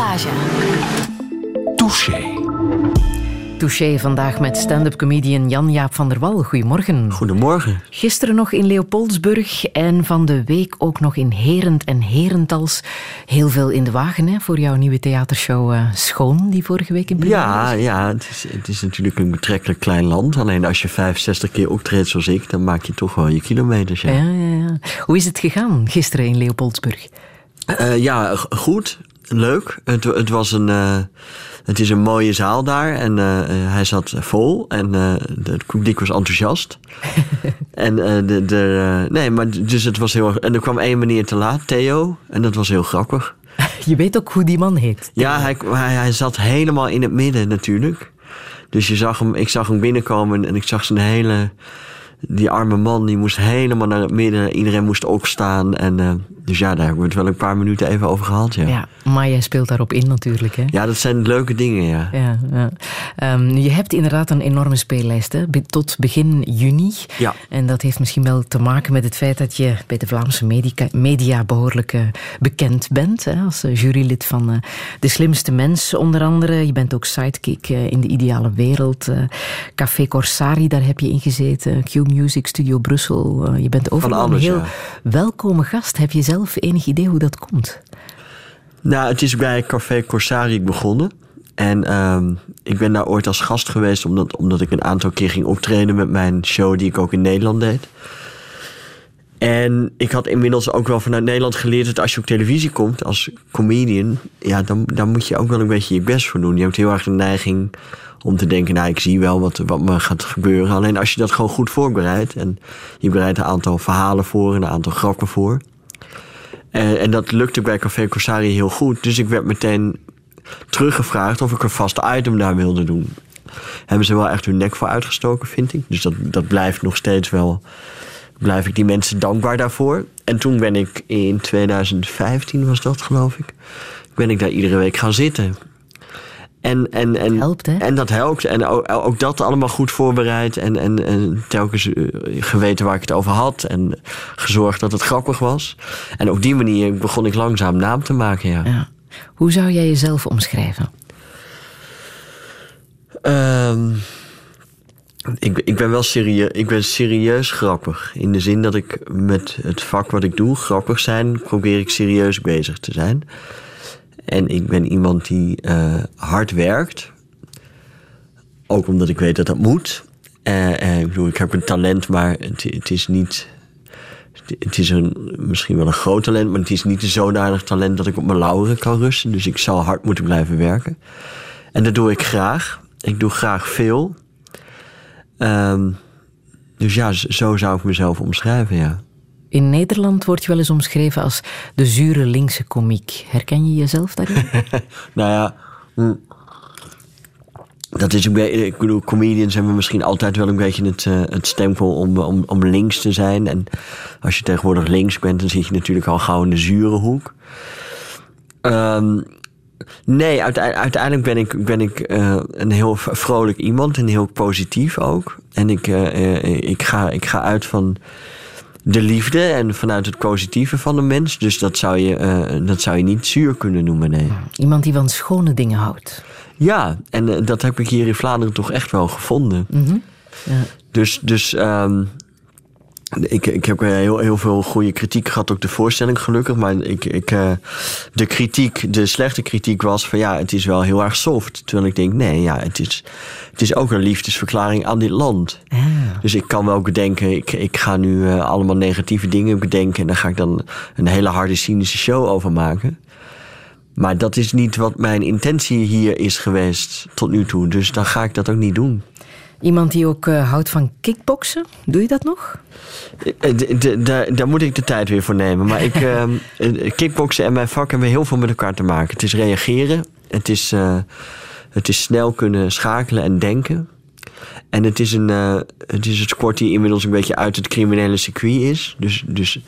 Passage. Touché. Touché vandaag met stand-up comedian Jan-Jaap van der Wal. Goedemorgen. Goedemorgen. Gisteren nog in Leopoldsburg en van de week ook nog in Herend en Herentals. Heel veel in de wagen hè, voor jouw nieuwe theatershow uh, Schoon, die vorige week in première Ja, was. ja het, is, het is natuurlijk een betrekkelijk klein land. Alleen als je 65 keer optreedt zoals ik, dan maak je toch wel je kilometers. Ja, Ja, ja, ja. Hoe is het gegaan gisteren in Leopoldsburg? Eh, ja goed. Leuk. Het, het, was een, eh, het is een mooie zaal daar en eh, eh, hij zat vol en eh, de- het publiek was enthousiast. en de, de, nee, maar dus het was heel erg. En er kwam één meneer te laat, Theo, en dat was heel grappig. Je weet ook hoe die man heet. Ja, hij, hij, hij zat helemaal in het midden natuurlijk. Dus je zag hem, ik zag hem binnenkomen en ik zag zijn hele. Die arme man die moest helemaal naar het midden. Iedereen moest opstaan. En, eh, dus ja, daar hebben we het wel een paar minuten even over gehad. Ja, ja. Ja, maar jij speelt daarop in natuurlijk. Hè? dat zijn leuke dingen, ja. Ja, ja. Ehm, je hebt inderdaad een enorme speellijst hè? tot begin juni. Ja. En dat heeft misschien wel te maken met het feit dat je bij de Vlaamse media behoorlijk eh, bekend bent. Hè? Als eh, jurylid van De Slimste Mens onder andere. Je bent ook sidekick in De Ideale Wereld. Café Corsari, daar heb je in gezeten. Q-Music, Studio Brussel. Eh, je bent overal alles, een heel ja. welkome gast. Heb je zelf enig idee hoe dat komt? Nou, het is bij Café Corsari begonnen. En ehm, ik ben daar ooit als gast geweest, omdat, omdat ik een aantal keer ging optreden met mijn show die ik ook in Nederland deed. En ik had inmiddels ook wel vanuit Nederland geleerd dat als je op televisie komt als comedian, ja, dan, dan moet je ook wel een beetje je best voor doen. Je hebt heel erg de neiging om te denken, nou, ik zie wel wat, wat me gaat gebeuren. Alleen als je dat gewoon goed voorbereidt en je bereidt een aantal verhalen voor en een aantal grappen voor. En, en dat lukte bij Café Corsari heel goed. Dus ik werd meteen teruggevraagd of ik een vast item daar wilde doen. Hebben ze wel echt hun nek voor uitgestoken, vind ik. Dus dat, dat blijft nog steeds wel. Blijf ik die mensen dankbaar daarvoor. En toen ben ik in 2015, was dat geloof ik. Ben ik daar iedere week gaan zitten. En, en, en, Helpt, hè? En dat helpt. En ook, ook dat allemaal goed voorbereid. En, en, en telkens eh, geweten waar ik het over had. En gezorgd dat het grappig was. En op die manier begon ik langzaam naam te maken, ja. Ja. Hoe zou jij jezelf omschrijven? Ehm, ik, ik ben wel serieus, ik ben serieus grappig. In de zin dat ik met het vak wat ik doe, grappig zijn, probeer ik serieus bezig te zijn. En ik ben iemand die eh, hard werkt. Ook omdat ik weet dat dat moet. Eh, eh, ik bedoel, ik heb een talent, maar het, het is niet. Het is een, misschien wel een groot talent, maar het is niet een zodanig talent dat ik op mijn lauweren kan rusten. Dus ik zal hard moeten blijven werken. En dat doe ik graag. Ik doe graag veel. Ehm, dus ja, zo zou ik mezelf omschrijven, ja. In Nederland word je wel eens omschreven als de zure linkse komiek. Herken je jezelf daarin? Nou ja, hm. dat is een beetje. Ik bedoel, comedians hebben misschien altijd wel een beetje het, eh, het stempel om, om, om links te zijn. En als je tegenwoordig links bent, dan zit je natuurlijk al gauw in de zure hoek. Ehm, nee, uite- uiteindelijk ben ik, ben ik eh, een heel vrolijk iemand en heel positief ook. En ik, eh, ik, ga, ik ga uit van de liefde en vanuit het positieve van de mens. Dus dat zou je, eh, dat zou je niet zuur kunnen noemen, nee. Iemand die van schone dingen houdt. Ja, en eh, dat heb ik hier in Vlaanderen toch echt wel gevonden. Ja. Dus, dus ehm, ik, ik heb eh, heel, heel veel goede kritiek gehad, ook de voorstelling gelukkig. Maar ik, ik, eh, de kritiek, de slechte kritiek was van ja, het is wel heel erg soft. Terwijl ik denk, nee, ja, het is, het is ook een liefdesverklaring aan dit land. Ah, Dus ik kan wel bedenken, ik, ik ga nu eh, allemaal negatieve dingen bedenken. En daar ga ik dan een hele harde cynische show over maken. Maar dat is niet wat mijn intentie hier is geweest tot nu toe. Dus dan ga ik dat ook niet doen. Iemand die ook eh, houdt van kickboksen. Doe je dat nog? Eh, d- Daar, moet ik de tijd weer voor nemen. Maar ik, eh, kickboksen en mijn vak hebben heel veel met elkaar te maken. Het is reageren. Het is, eh, het is snel kunnen schakelen en denken. En het is, een, eh, het is een sport die inmiddels een beetje uit het criminele circuit is. Dus, dus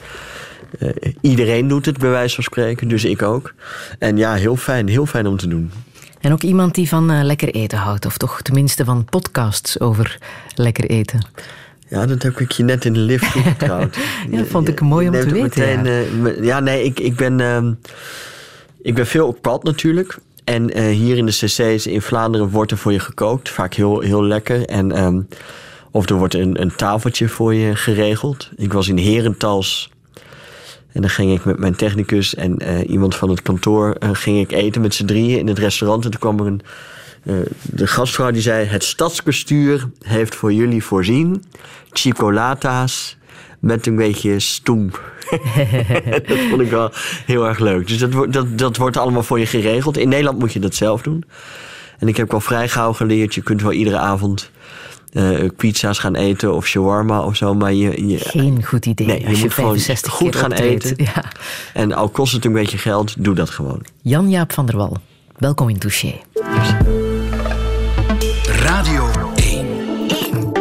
eh, iedereen doet het, bij wijze van spreken. Dus ik ook. En ja, heel fijn. Heel fijn om te doen. En ook iemand die van eh, lekker eten houdt. Of toch tenminste van podcasts over lekker eten. Ja, dat heb ik je net in de lift toevertrouwd. Ja, dat vond ik mooi om te weten, Meteen, ja. eh, ja, nee, ik, ik ben... ehm, Ik ben veel op pad natuurlijk. En uh, hier in de cc's in Vlaanderen wordt er voor je gekookt. Vaak heel, heel lekker. En, um, of er wordt een, een tafeltje voor je geregeld. Ik was in Herentals. En dan ging ik met mijn technicus en uh, iemand van het kantoor... Uh, ging ik eten met z'n drieën in het restaurant. En toen kwam er een... de gastvrouw die zei... Het stadsbestuur heeft voor jullie voorzien... Chocolata's met een beetje stoem. dat vond ik wel heel erg leuk. Dus dat, dat, dat wordt allemaal voor je geregeld. In Nederland moet je dat zelf doen. En ik heb wel vrij gauw geleerd, je kunt wel iedere avond uh, pizza's gaan eten of shawarma of zo. Maar je, je Geen goed idee nee, als je, moet gewoon goed gaan optreedt. eten. Ja. En al kost het een beetje geld, doe dat gewoon. Jan-Jaap van der Wal, welkom in Touché. Radio 1. 1.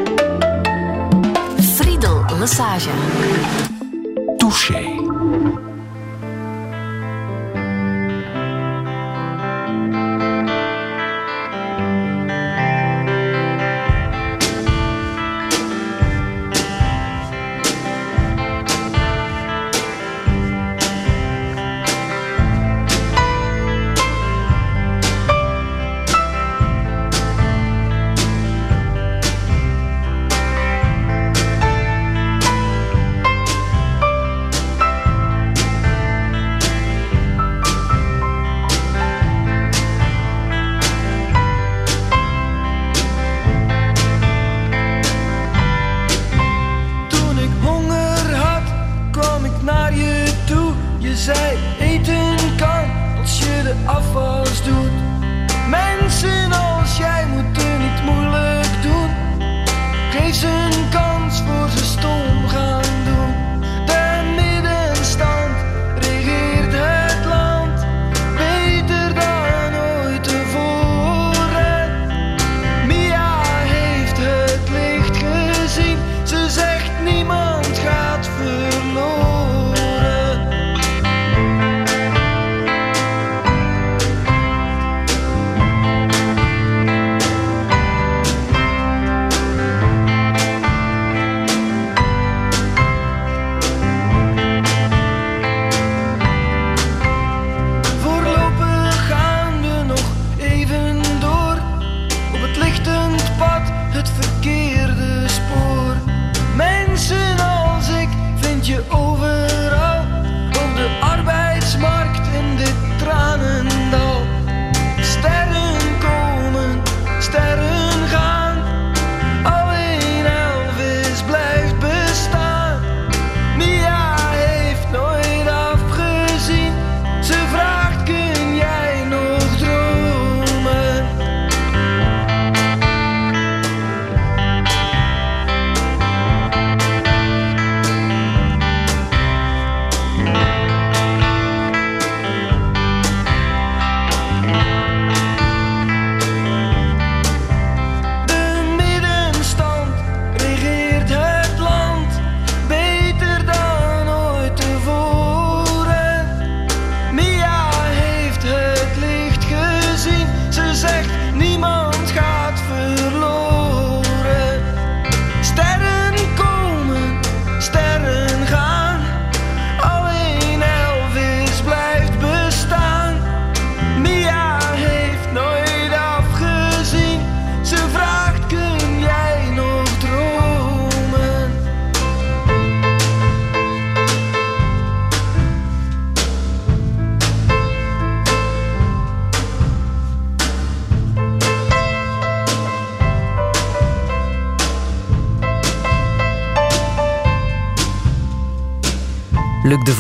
Friedel Massage. Touché.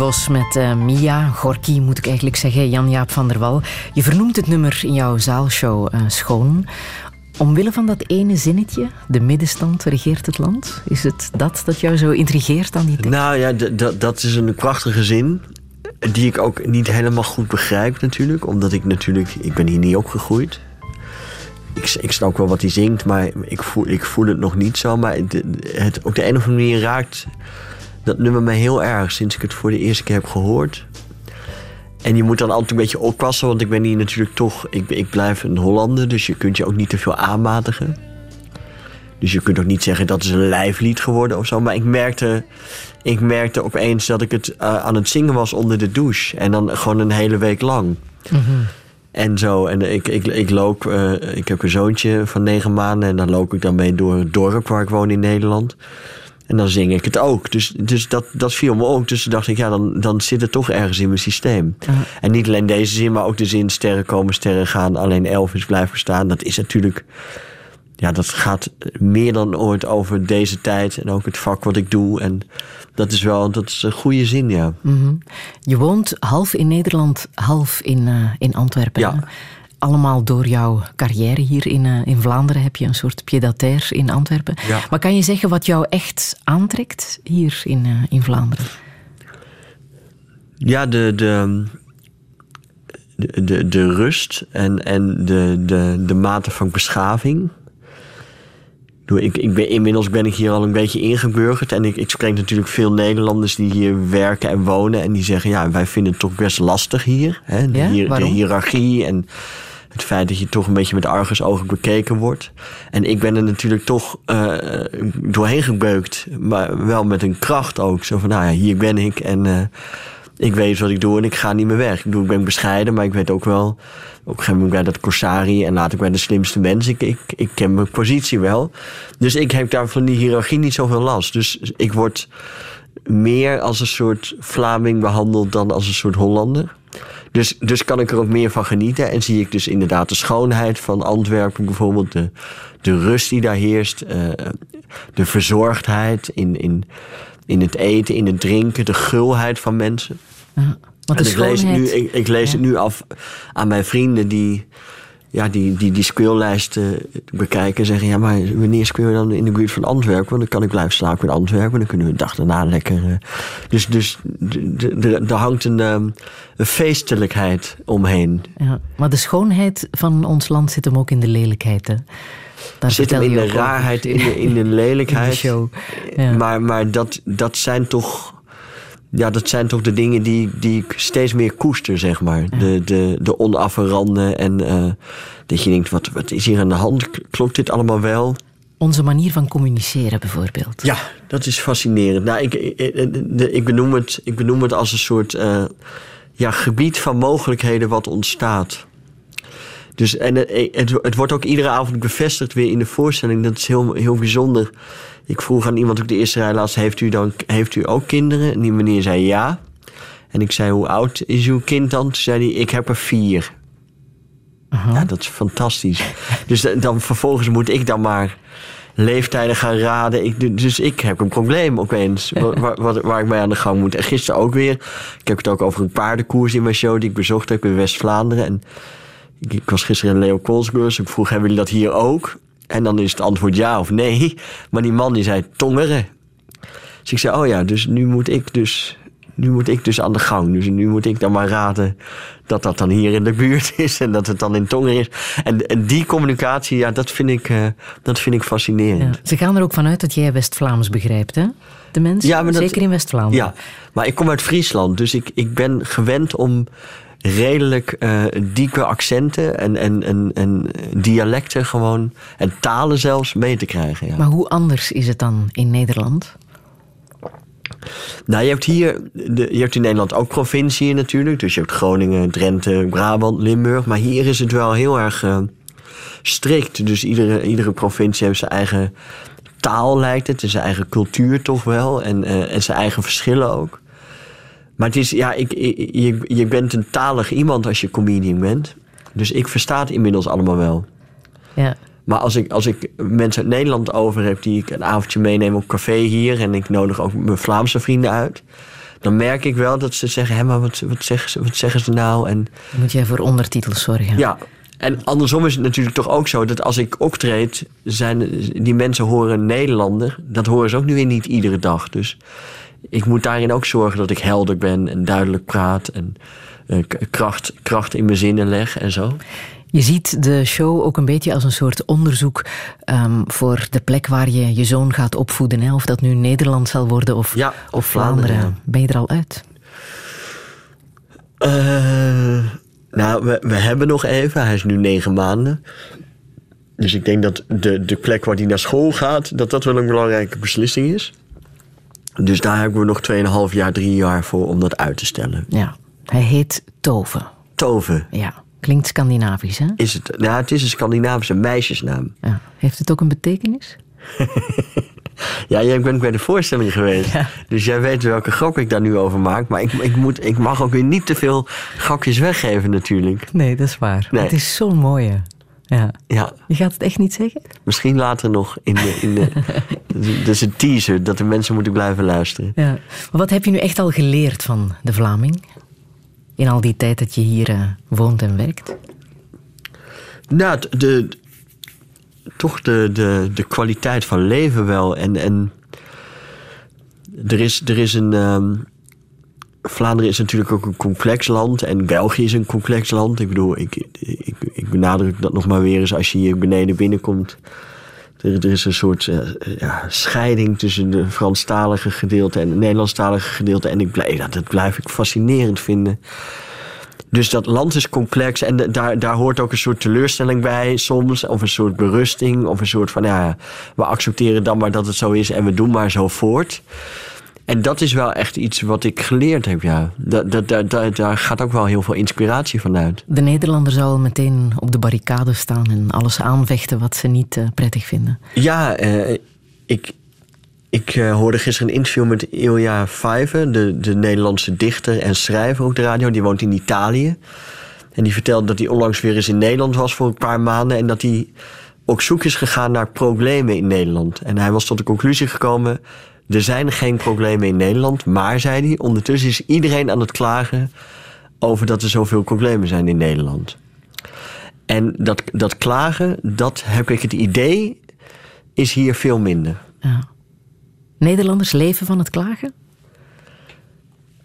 Vos met eh, Mia, Gorky moet ik eigenlijk zeggen, Jan-Jaap van der Wal. Je vernoemt het nummer in jouw zaalshow eh, Schoon. Omwille van dat ene zinnetje, de middenstand regeert het land. Is het dat dat jou zo intrigeert aan die tekst? Nou ja, dat is een prachtige zin. Die ik ook niet helemaal goed begrijp natuurlijk. Omdat ik natuurlijk... Ik ben hier niet opgegroeid. Ik, ik snap ook wel wat hij zingt, maar ik voel, ik voel het nog niet zo. Maar het, het, op de een of andere manier raakt dat nummer me heel erg... sinds ik het voor de eerste keer heb gehoord. En je moet dan altijd een beetje oppassen, want ik ben hier natuurlijk toch... Ik, ik blijf een Hollander, dus je kunt je ook niet te veel aanmatigen. Dus je kunt ook niet zeggen dat is een lijflied geworden of zo. Maar ik merkte, ik merkte opeens dat ik het eh, aan het zingen was onder de douche. En dan gewoon een hele week lang. En zo, en ik, ik, ik loop, eh, ik heb een zoontje van negen maanden en dan loop ik dan mee door het dorp waar ik woon in Nederland. En dan zing ik het ook. Dus, dus dat, dat viel me ook. Dus dacht ik, ja, dan, dan zit het toch ergens in mijn systeem. En niet alleen deze zin, maar ook de zin sterren komen, sterren gaan. Alleen Elvis blijft bestaan. Dat is natuurlijk, ja, dat gaat meer dan ooit over deze tijd. En ook het vak wat ik doe. En dat is wel, dat is een goede zin, ja. Je woont half in Nederland, half in, eh, in Antwerpen. Ja. hè? Allemaal door jouw carrière hier in, eh, in Vlaanderen heb je een soort pied-à-terre in Antwerpen. Ja. Maar kan je zeggen wat jou echt aantrekt hier in, eh, in Vlaanderen? Ja, de, de, de, de, de rust en, en de, de, de mate van beschaving. Ik Ik, ben, inmiddels ben ik hier al een beetje ingeburgerd. En ik, ik spreek natuurlijk veel Nederlanders die hier werken en wonen. En die zeggen, ja, wij vinden het toch best lastig hier. Hè? De, Ja, hier- de hiërarchie en het feit dat je toch een beetje met argusogen bekeken wordt. En ik ben er natuurlijk toch eh, doorheen gebeukt. Maar wel met een kracht ook. Zo van, nou ja, hier ben ik en... eh, ik weet wat ik doe en ik ga niet meer weg. Ik, ik ben bescheiden, maar ik weet ook wel... Op een gegeven moment bij dat Corsari en later bij de slimste mensen. Ik, ik, ik ken mijn positie wel. Dus ik heb daar van die hiërarchie niet zoveel last. Dus ik word meer als een soort Vlaming behandeld dan als een soort Hollander. Dus, dus kan ik er ook meer van genieten. En zie ik dus inderdaad de schoonheid van Antwerpen bijvoorbeeld. De, de rust die daar heerst. eh, de verzorgdheid in, in, in het eten, in het drinken. De gulheid van mensen. Ja. Want de En ik lees, het nu, ik, ik lees Ja. het nu af aan mijn vrienden die ja, die, die, die speellijsten bekijken en zeggen... ja, maar wanneer spelen we dan in de buurt van Antwerpen? Want dan kan ik blijven slapen in Antwerpen. Dan kunnen we de dag daarna lekker... eh, dus dus er hangt een, ehm, een feestelijkheid omheen. Ja. Maar de schoonheid van ons land zit hem ook in de lelijkheid. Hè? Daar zit hem in je de raarheid, in de, in de lelijkheid. In de show. Ja. Maar, maar dat, dat zijn toch... Ja, dat zijn toch de dingen die, die ik steeds meer koester, zeg maar. De, de, de onafferanden en eh, dat je denkt, wat, wat is hier aan de hand? Klopt dit allemaal wel? Onze manier van communiceren bijvoorbeeld. Ja, dat is fascinerend. Nou, ik, ik, de- ik, benoem, het, ik benoem het als een soort eh, ja, gebied van mogelijkheden wat ontstaat. Dus, en het, het, het wordt ook iedere avond bevestigd weer in de voorstelling. Dat is heel, heel bijzonder. Ik vroeg aan iemand op de eerste rij laatst... heeft u, dan, heeft u ook kinderen? En die meneer zei ja. En ik zei, hoe oud is uw kind dan? Toen zei hij, ik heb er vier. Ja, dat is fantastisch. dus dan- vervolgens moet ik dan maar leeftijden gaan raden. Ik, dus ik heb een probleem opeens, wa- waar, waar, waar ik mee aan de gang moet. En gisteren ook weer. Ik heb het ook over een paardenkoers in mijn show die ik bezocht heb in West-Vlaanderen. En ik, was gisteren in Leo Koolsbeurs. Ik vroeg, hebben jullie dat hier ook? En dan is het antwoord ja of nee. Maar die man die zei tongeren. Dus ik zei, oh ja, dus nu moet ik dus, nu moet ik dus aan de gang. Dus nu moet ik dan maar raden dat dat dan hier in de buurt is en dat het dan in Tongeren is. En, en die communicatie, ja, dat vind ik, eh, dat vind ik fascinerend. Ja. Ze gaan er ook vanuit dat jij West-Vlaams begrijpt, hè? De mensen, Ja, maar dat- zeker in West-Vlaanderen. Ja, maar ik kom uit Friesland, dus ik, ik ben gewend om redelijk eh, diepe accenten en, en, en, en dialecten gewoon, en talen zelfs, mee te krijgen. Ja. Maar hoe anders is het dan in Nederland? Nou, je hebt hier, de, je hebt in Nederland ook provinciën natuurlijk. Dus je hebt Groningen, Drenthe, Brabant, Limburg. Maar hier is het wel heel erg eh, strikt. Dus iedere, iedere provincie heeft zijn eigen taal, lijkt het. En zijn eigen cultuur toch wel. En, eh, en zijn eigen verschillen ook. Maar het is, ja, ik, ik- je, je bent een talig iemand als je comedian bent. Dus ik versta het inmiddels allemaal wel. Ja. Maar als ik, als ik mensen uit Nederland over heb die ik een avondje meeneem op café hier en ik nodig ook mijn Vlaamse vrienden uit, dan merk ik wel dat ze zeggen: hé, maar wat, wat, zeggen ze, wat zeggen ze nou? En Dan moet jij voor ondertitels zorgen. ja. En andersom is het natuurlijk toch ook zo dat als ik optreed, zijn die mensen horen Nederlander. Dat horen ze ook nu weer niet iedere dag. Dus ik moet daarin ook zorgen dat ik helder ben en duidelijk praat en eh, kracht, kracht in mijn zinnen leg en zo. Je ziet de show ook een beetje als een soort onderzoek ehm, voor de plek waar je je zoon gaat opvoeden. Hè? Of dat nu Nederland zal worden of, Ja, of Vlaanderen. Vlaanderen, Ben je er al uit? Eh, nou, we, we hebben nog even. Hij is nu negen maanden. Dus ik denk dat de, de plek waar hij naar school gaat, dat dat wel een belangrijke beslissing is. Dus daar hebben we nog 2,5 jaar, 3 jaar voor om dat uit te stellen. Ja. Hij heet Tove. Beethoven Ja, klinkt Scandinavisch, hè? is het. Nou, het is een Scandinavische meisjesnaam. Ja. Heeft het ook een betekenis? Ja, jij bent bij de voorstelling geweest. Ja. Dus jij weet welke grap ik daar nu over maak. Maar ik, ik, moet, ik mag ook weer niet te veel grapjes weggeven natuurlijk. Nee, dat is waar. Nee. Het is zo'n mooie. Ja. Ja, Je gaat het echt niet zeggen? misschien later nog in de... In de dus een teaser, dat de mensen moeten blijven luisteren. Ja. Maar wat heb je nu echt al geleerd van de Vlaming? In al die tijd dat je hier eh, woont en werkt? Nou, de, toch de, de, de kwaliteit van leven wel. En, en er, is, er is een. ehm, Vlaanderen is natuurlijk ook een complex land. En België is een complex land. Ik bedoel, ik, ik, ik benadruk dat nog maar weer eens als je hier beneden binnenkomt. Er, is een soort eh, ja, scheiding tussen de Franstalige gedeelte en het Nederlandstalige gedeelte. En ik blijf, dat, dat blijf ik fascinerend vinden. Dus dat land is complex en daar, daar hoort ook een soort teleurstelling bij soms. Of een soort berusting. Of een soort van, ja, we accepteren dan maar dat het zo is en we doen maar zo voort. En dat is wel echt iets wat ik geleerd heb, ja. Dat, dat, dat, dat- daar gaat ook wel heel veel inspiratie van uit. De Nederlander zal meteen op de barricade staan en alles aanvechten wat ze niet eh, prettig vinden. Ja, eh, ik, ik eh, hoorde gisteren een interview met Ilja Vijver, de, de Nederlandse dichter en schrijver op de radio. Die woont in Italië. En die vertelde dat hij onlangs weer eens in Nederland was voor een paar maanden. En dat hij ook zoek is gegaan naar problemen in Nederland. En hij was tot de conclusie gekomen. Er zijn geen problemen in Nederland. Maar, zei hij, ondertussen is iedereen aan het klagen over dat er zoveel problemen zijn in Nederland. En dat, dat klagen, dat heb ik het idee, is hier veel minder. Ja. Nederlanders leven van het klagen?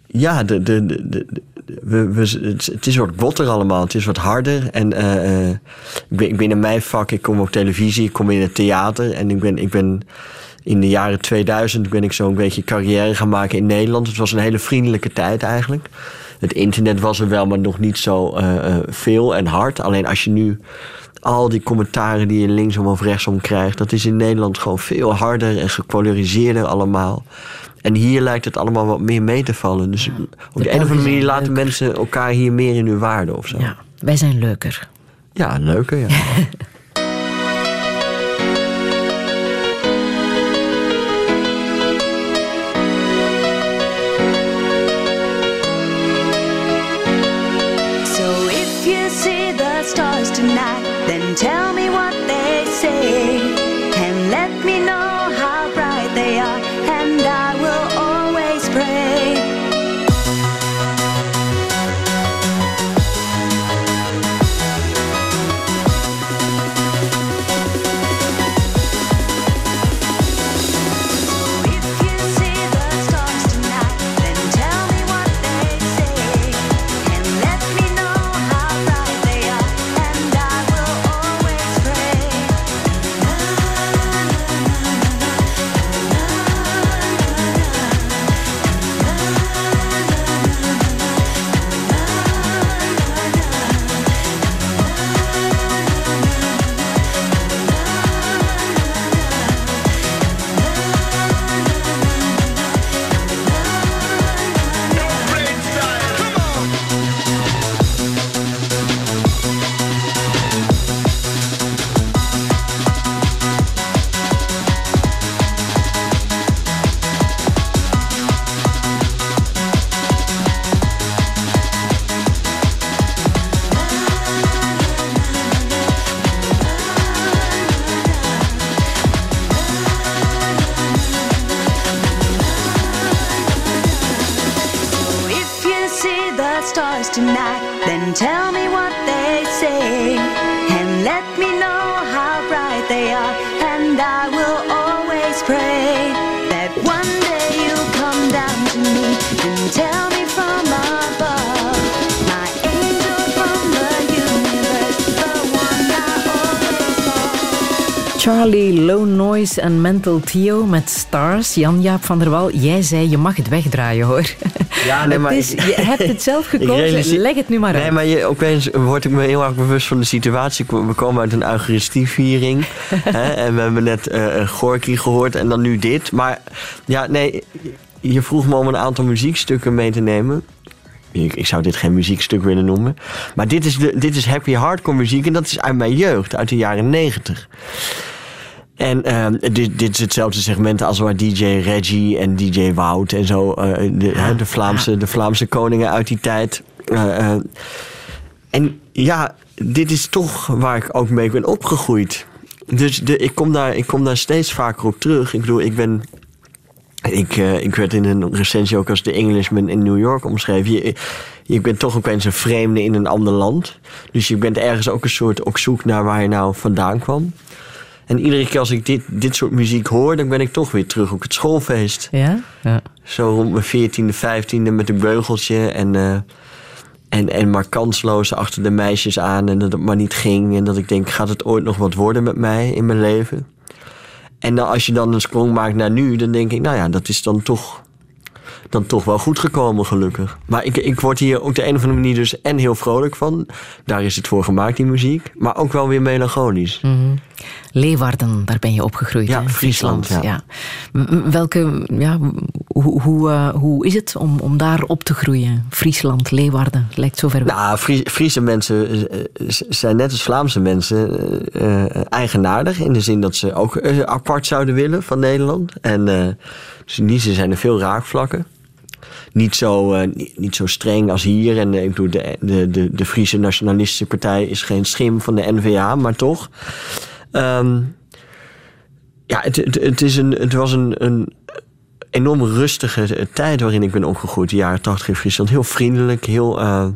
Ja, de, de, de, de- we, we, het, het is wat botter allemaal. Het is wat harder. En eh, eh, ik, ben, ik ben in mijn vak, ik kom op televisie, ik kom in het theater. En ik ben, ik ben in de jaren 2000 ben ik zo'n beetje carrière gaan maken in Nederland. Het was een hele vriendelijke tijd eigenlijk. Het internet was er wel, maar nog niet zo eh, eh, veel en hard. Alleen als je nu al die commentaren die je linksom of rechtsom krijgt... dat is in Nederland gewoon veel harder en gepolariseerder allemaal. En hier lijkt het allemaal wat meer mee te vallen. Dus op de, een of andere manier laten leuker. mensen elkaar hier meer in hun waarde of zo. Ja, wij zijn leuker. Ja, leuker, ja. tell me what they say. One Charlie, Low Noise en Mental Theo met Stars. Jan-Jaap van der Wal, jij zei je mag het wegdraaien hoor. Ja, nee, maar is, je hebt het zelf gekozen, leg het nu maar Nee, uit. maar je, opeens word ik me heel erg bewust van de situatie. We komen uit een Eucharistieviering. hè, en we hebben net eh Gorky gehoord en dan nu dit. Maar ja, nee, je vroeg me om een aantal muziekstukken mee te nemen. Ik, ik zou dit geen muziekstuk willen noemen. Maar dit is, de, dit is happy hardcore muziek en dat is uit mijn jeugd, uit de jaren negentig. En ehm, dit, dit is hetzelfde segment als waar DJ Reggie en DJ Wout en zo, eh, de, de, Vlaamse, de Vlaamse koningen uit die tijd. eh, eh, en ja, dit is toch waar ik ook mee ben opgegroeid. Dus de, ik, kom daar, ik kom daar steeds vaker op terug. Ik bedoel, ik ben. Ik, ik werd in een recensie ook als de Englishman in New York omschreven. Je, je bent toch opeens een vreemde in een ander land. Dus je bent ergens ook een soort op zoek naar waar je nou vandaan kwam. En iedere keer als ik dit, dit soort muziek hoor, dan ben ik toch weer terug op het schoolfeest. Ja? ja. Zo rond mijn veertiende, vijftiende met een beugeltje. En, eh, en, en maar kansloos achter de meisjes aan. En dat het maar niet ging. En dat ik denk, gaat het ooit nog wat worden met mij in mijn leven? En dan, als je dan een sprong maakt naar nu, dan denk ik, nou ja, dat is dan toch, dan toch wel goed gekomen, gelukkig. Maar ik, ik word hier op de een of andere manier dus en heel vrolijk van. Daar is het voor gemaakt, die muziek. Maar ook wel weer melancholisch. Leeuwarden, daar ben je opgegroeid. Ja, hè? Friesland, ja. Welke, ja, hoe, hoe, eh, hoe is het om, om daar op te groeien? Friesland, Leeuwarden, lijkt zo ver weg. Nou, Fries- Friese mensen eh, eh, zijn net als Vlaamse mensen eigenaardig. In de zin dat ze ook apart zouden willen van Nederland. En dus in die zijn er veel raakvlakken. Niet zo, niet, zo streng als hier. En ik bedoel, de, de, de, de Friese Nationalistische Partij is geen schim van de NVA, maar toch. Ehm, ja, het, het, het, is een, het was een, een enorm rustige tijd waarin ik ben opgegroeid. De jaren tachtig in Friesland. Heel vriendelijk, heel, eh,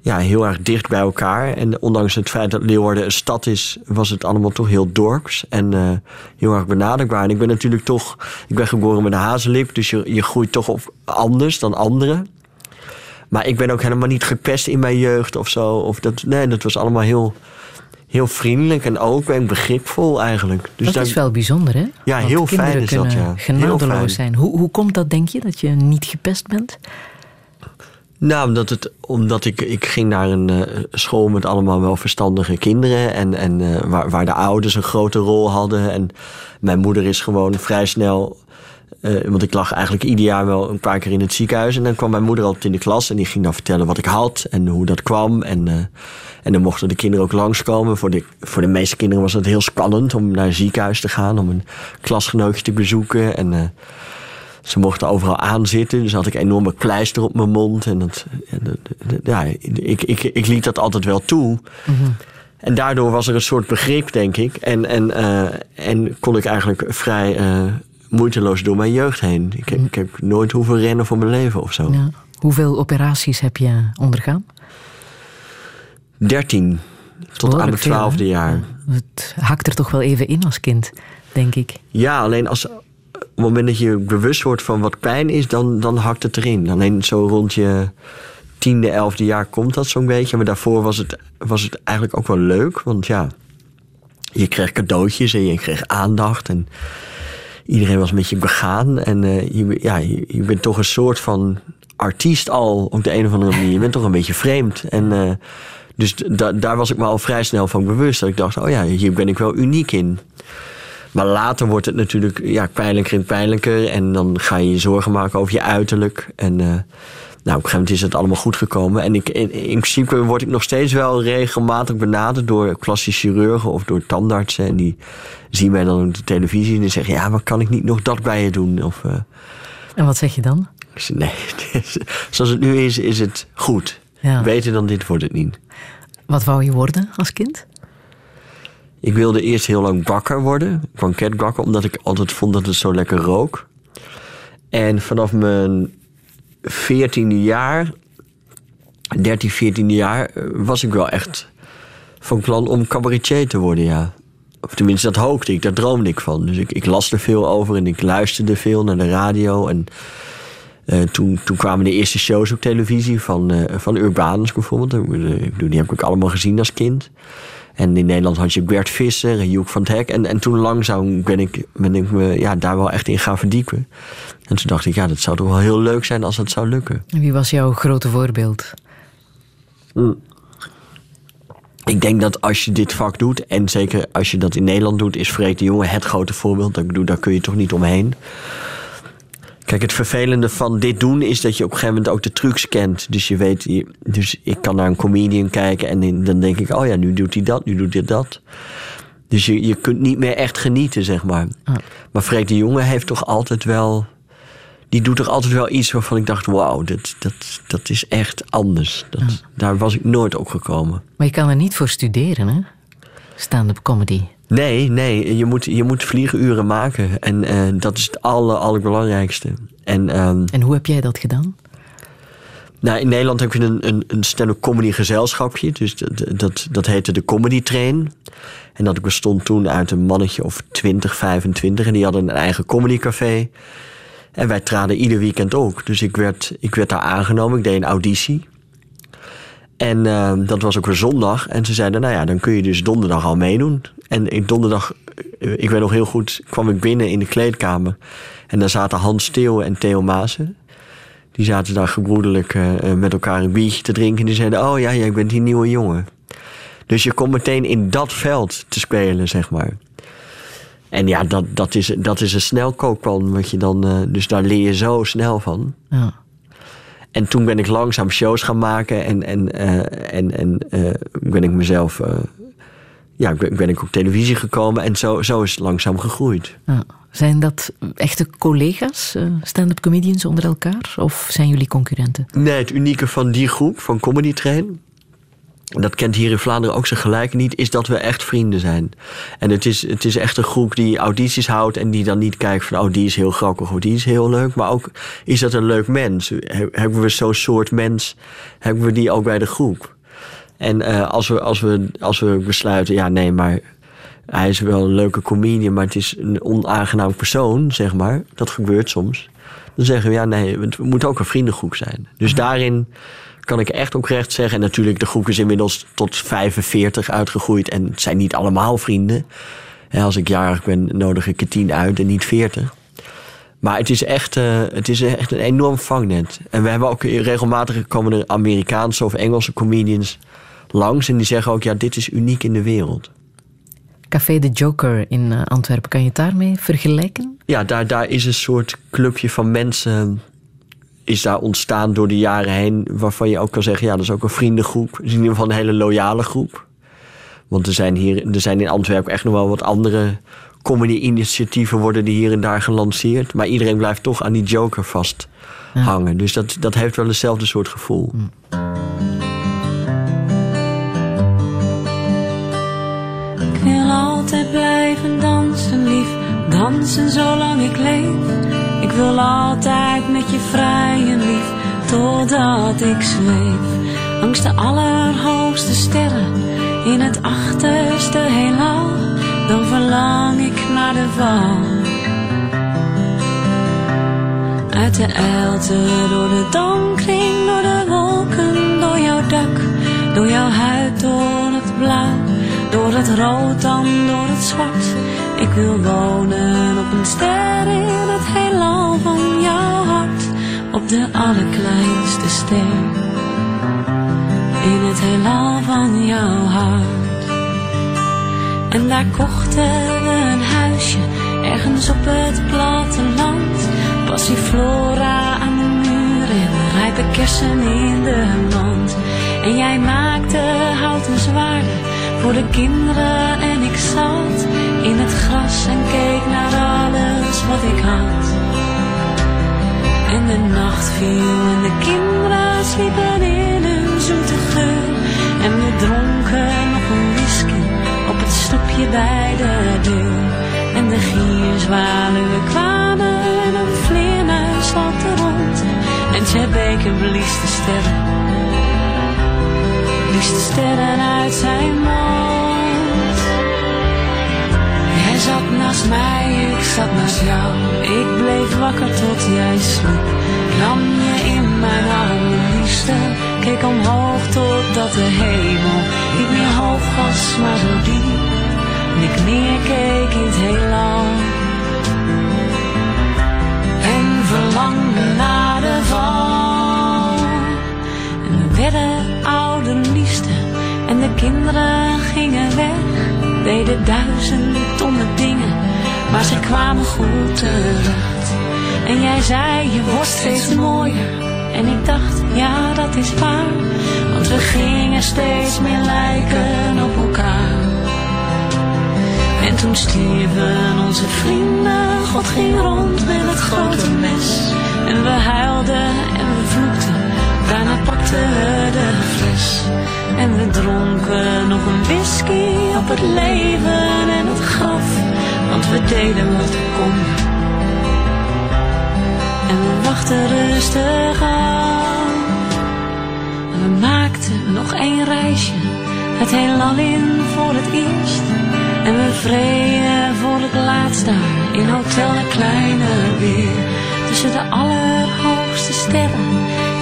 ja, heel erg dicht bij elkaar. En ondanks het feit dat Leeuwarden een stad is, was het allemaal toch heel dorps. En eh, heel erg benaderbaar. En ik ben natuurlijk toch, ik ben geboren met een hazenlip. Dus je, je groeit toch op anders dan anderen. Maar ik ben ook helemaal niet gepest in mijn jeugd of zo. Of dat, nee, dat was allemaal heel, heel vriendelijk en open en begripvol eigenlijk. Dus dat is wel bijzonder, hè? Ja, Want heel fijn is dat, ja. Genadeloos zijn. Hoe, hoe komt dat, denk je, dat je niet gepest bent? Nou, omdat, het, omdat ik, ik ging naar een eh, school met allemaal wel verstandige kinderen. En, en eh, waar, waar de ouders een grote rol hadden. En mijn moeder is gewoon vrij snel. Eh, want ik lag eigenlijk ieder jaar wel een paar keer in het ziekenhuis. En dan kwam mijn moeder altijd in de klas. En die ging dan vertellen wat ik had en hoe dat kwam. En, eh, en dan mochten de kinderen ook langskomen. Voor de, voor de meeste kinderen was het heel spannend om naar een ziekenhuis te gaan. Om een klasgenootje te bezoeken. En eh, ze mochten overal aanzitten, dus had ik een enorme pleister op mijn mond. En dat, en dat- dat- ja, ik, ik, ik liet dat altijd wel toe. En daardoor was er een soort begrip, denk ik. En, en, eh, en kon ik eigenlijk vrij eh, moeiteloos door mijn jeugd heen. Ik, heb- ik heb nooit hoeven rennen voor mijn leven of zo. Ja. Hoeveel operaties heb je ondergaan? 13 tot aan mijn twaalfde jaar. Het hakt er toch wel even in als kind, denk ik. Ja, alleen als, op het moment dat je bewust wordt van wat pijn is, dan, dan hakt het erin. Alleen zo rond je tiende, elfde jaar komt dat zo'n beetje. Maar daarvoor was het, was het eigenlijk ook wel leuk. Want ja, je kreeg cadeautjes en je kreeg aandacht. En iedereen was met je begaan. En eh, je, ja, je, je bent toch een soort van artiest al op de een of andere manier. Je bent toch een beetje vreemd. En eh, dus da- daar was ik me al vrij snel van bewust. Dat ik dacht, oh ja, hier ben ik wel uniek in. Maar later wordt het natuurlijk ja, pijnlijker en pijnlijker. En dan ga je je zorgen maken over je uiterlijk. En eh, nou, op een gegeven moment is het allemaal goed gekomen. En ik, in, in principe word ik nog steeds wel regelmatig benaderd door plastische chirurgen of door tandartsen. En die zien mij dan op de televisie en die zeggen: Ja, maar kan ik niet nog dat bij je doen? Of, eh, En wat zeg je dan? ik zeg, nee, zoals het nu is, is het goed. Ja. Beter dan dit wordt het niet. Wat wou je worden als kind? Ik wilde eerst heel lang bakker worden, banketbakker, omdat ik altijd vond dat het zo lekker rook. En vanaf mijn veertiende jaar, 13, 14e jaar, eh, was ik wel echt van plan om cabaretier te worden, ja. Of tenminste, dat hoopte ik, daar droomde ik van. Dus ik, ik las er veel over en ik luisterde veel naar de radio. En eh, toen, toen kwamen de eerste shows op televisie van, eh, van Urbanus bijvoorbeeld. Ik bedoel, Die heb ik allemaal gezien als kind. En in Nederland had je Bert Visser en Joek van het Hek. En, en toen langzaam ben ik, ben ik me ja, daar wel echt in gaan verdiepen. En toen dacht ik, ja, dat zou toch wel heel leuk zijn als dat zou lukken. En Wie was jouw grote voorbeeld? Ik denk dat als je dit vak doet, en zeker als je dat in Nederland doet, is Freek de Jonge het grote voorbeeld. Ik bedoel, daar kun je toch niet omheen. Kijk, het vervelende van dit doen is dat je op een gegeven moment ook de trucs kent. Dus je weet, je- dus ik kan naar een comedian kijken en in- dan denk ik, oh ja, nu doet hij dat, nu doet hij dat. Dus je, je kunt niet meer echt genieten, zeg maar. Maar Freek de Jonge heeft toch altijd wel, die doet toch altijd wel iets waarvan ik dacht, wauw, dat, dat, dat is echt anders. Dat, Daar was ik nooit op gekomen. Maar je kan er niet voor studeren, hè? Stand-up comedy. Nee, nee, je moet, je moet vlieguren maken. En eh, dat is het aller, allerbelangrijkste. En ehm, En hoe heb jij dat gedaan? Nou, in Nederland heb je een, een, een stand-up comedy gezelschapje. Dus dat, dat, dat heette de Comedy Train. En dat bestond toen uit een mannetje of 20, 25. En die hadden een eigen comedycafé. En wij traden ieder weekend ook. Dus ik werd, ik werd daar aangenomen. Ik deed een auditie. En eh, dat was ook weer zondag. En ze zeiden, nou ja, dan kun je dus donderdag al meedoen. En ik, donderdag, eh, ik weet nog heel goed, kwam ik binnen in de kleedkamer. En daar zaten Hans Steeuwen en Theo Maassen. Die zaten daar gebroederlijk eh, eh, met elkaar een biertje te drinken. En die zeiden, oh ja, jij bent die nieuwe jongen. Dus je komt meteen in dat veld te spelen, zeg maar. En ja, dat, dat, is, dat is een snelkookpan. Wat je dan, dus daar leer je zo snel van. Ja. En toen ben ik langzaam shows gaan maken. En, en, eh, en, en eh, ben ik mezelf... eh, ja, ben, ben ik op televisie gekomen. En zo, zo is het langzaam gegroeid. Zijn dat echte collega's, stand-up comedians onder elkaar? Of zijn jullie concurrenten? Nee, het unieke van die groep, van Comedy Train... dat kent hier in Vlaanderen ook zijn gelijk niet... is dat we echt vrienden zijn. En het is, het is echt een groep die audities houdt... en die dan niet kijkt van... oh, die is heel grappig of die is heel leuk. Maar ook, is dat een leuk mens? He- Hebben we zo'n soort mens... hebben we die ook bij de groep? En eh, als, we, als, we, als we besluiten... ja, nee, maar... Hij is wel een leuke comedian, maar het is een onaangenaam persoon, zeg maar. Dat gebeurt soms. Dan zeggen we, ja, nee, het moet ook een vriendengroep zijn. Dus daarin kan ik echt oprecht zeggen. En natuurlijk, de groep is inmiddels tot 45 uitgegroeid. En het zijn niet allemaal vrienden. Als ik jarig ben, nodig ik er 10 uit en niet 40. Maar het is, echt, eh, het is echt een enorm vangnet. En we hebben ook regelmatig komen er Amerikaanse of Engelse comedians langs. En die zeggen ook, ja, dit is uniek in de wereld. Café de Joker in eh, Antwerpen, kan je het daarmee vergelijken? Ja, daar, daar is een soort clubje van mensen is daar ontstaan door de jaren heen... waarvan je ook kan zeggen, ja, dat is ook een vriendengroep. Het is in ieder geval een hele loyale groep. Want er zijn, hier, er zijn in Antwerpen echt nog wel wat andere comedy-initiatieven... worden die hier en daar gelanceerd. Maar iedereen blijft toch aan die joker vasthangen. Dus dat, dat heeft wel hetzelfde soort gevoel. Ik wil altijd blijven dansen, lief. Dansen zolang ik leef. Wil altijd met je vrijen, lief. Totdat ik zweef. Langs de allerhoogste sterren. In het achterste heelal. Dan verlang ik naar de val. Uit de elte, door de dankring, door de wolken, door jouw dak, door jouw huid, door het blauw, door het rood, dan door het zwart. Ik wil wonen op een ster in het heelal van jouw hart, op de allerkleinste ster. In het heelal van jouw hart. En daar kochten we een huisje, ergens op het platteland. Passiflora aan de muur en rijpe kersen in de mand. En jij maakte houten zwaarden voor de kinderen en ik zat in het gras en keek naar alles wat ik had. En de nacht viel en de kinderen sliepen in hun zoete geur. En we dronken nog een whisky op het stoepje bij de deur. En de gierzwaluwen kwamen en een vleermuis er rond. En Baker blies de sterren, de sterren uit zijn mond. Jij zat naast mij, ik zat naast jou. Ik bleef wakker tot jij sliep. Nam je in mijn armen, liefste. Keek omhoog totdat de hemel niet meer hoog was, maar zo diep. En ik neerkeek in het heelal. En verlangde naar de val. En we werden. En de kinderen gingen weg. Deden duizend domme dingen. Maar ze kwamen goed terecht. En jij zei, je wordt steeds mooier. En ik dacht, ja, dat is waar. Want we gingen steeds meer lijken op elkaar. En toen stierven onze vrienden. God ging rond met het grote mes. En we huilden en we vloekten. Daarna pakten we de fles. En we dronken nog een whisky op het leven en het graf. Want we deden wat we konden. En we wachten rustig aan. En we maakten nog één reisje. Het heelal in voor het eerst. En we vreden voor het laatst daar. In Hotel de Kleine weer. Tussen de allerhoogste sterren.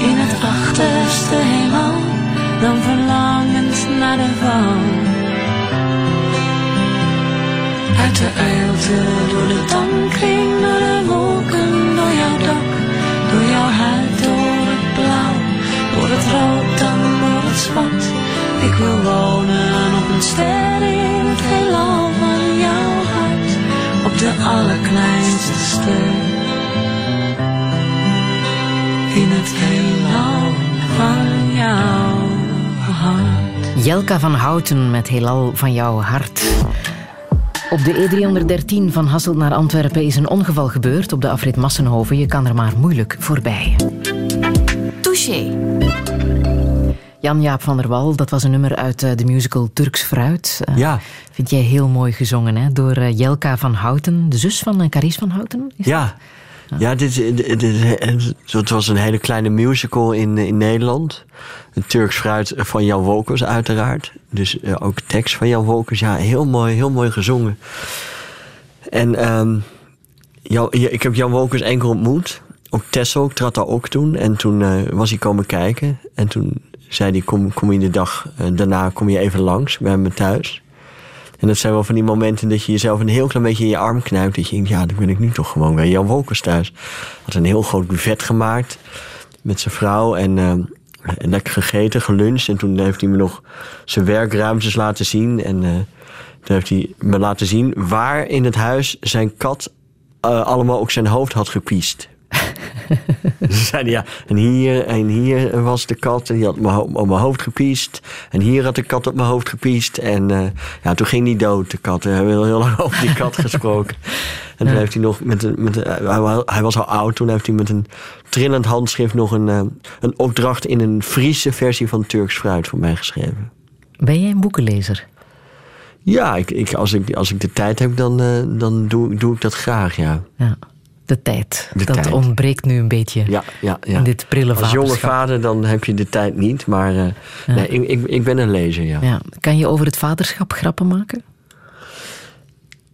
In het achterste heelal. Dan verlangend naar de val. Uit de uilte door de dankring, door de wolken, door jouw dak, door jouw huid, door het blauw, door het rood, dan door het zwart. Ik wil wonen op een ster in het heelal van jouw hart, op de allerkleinste ster. In het heelal van jouw Jelka van Houten met Heelal van jouw hart. Op de E313 van Hasselt naar Antwerpen is een ongeval gebeurd op de afrit Massenhoven. Je kan er maar moeilijk voorbij. Touché. Jan-Jaap van der Wal, dat was een nummer uit eh, de musical Turks Fruit. Eh, Ja, Vind jij heel mooi gezongen, hè? Door eh, Jelka van Houten, de zus van Carice van Houten. Is ja. Ja, dit, dit, het was een hele kleine musical in, in Nederland. Een Turks fruit van Jan Wolkers uiteraard. Dus eh, ook tekst van Jan Wolkers. Ja, heel mooi, heel mooi gezongen. En ja, ik heb Jan Wolkers enkel ontmoet. Ook Tessel, ik trad daar ook toen. En toen eh, was hij komen kijken. En toen zei hij, kom, kom je de dag eh, daarna kom je even langs bij me thuis. En dat zijn wel van die momenten dat je jezelf een heel klein beetje in je arm knijpt. Dat je denkt, ja, dan ben ik nu toch gewoon bij Jan Wolkers thuis. Had een heel groot buffet gemaakt met zijn vrouw. En, eh, en lekker gegeten, geluncht. En toen heeft hij me nog zijn werkruimtes laten zien. En eh, toen heeft hij me laten zien waar in het huis zijn kat eh, allemaal ook zijn hoofd had gepiest. Ze zeiden ja, en hier, en hier was de kat en die had op mijn hoofd gepiest. En hier had de kat op mijn hoofd gepiest. En eh, ja, toen ging die dood, de kat. We hebben heel, heel lang over die kat gesproken. En toen heeft hij nog met een. Met een hij, wa- hij was al oud, toen heeft hij met een trillend handschrift nog een, eh, een opdracht in een Friese versie van Turks fruit voor mij geschreven. Ben jij een boekenlezer? Ja, ik, ik, als, ik, als ik de tijd heb, dan, eh, dan doe, doe ik dat graag, ja. Ja. De tijd. De dat tijd. ontbreekt nu een beetje Ja, ja, ja. in dit prille Als jonge vader dan heb je de tijd niet, maar eh, nee, ik, ik, ik ben een lezer, ja. Ja. Kan je over het vaderschap grappen maken?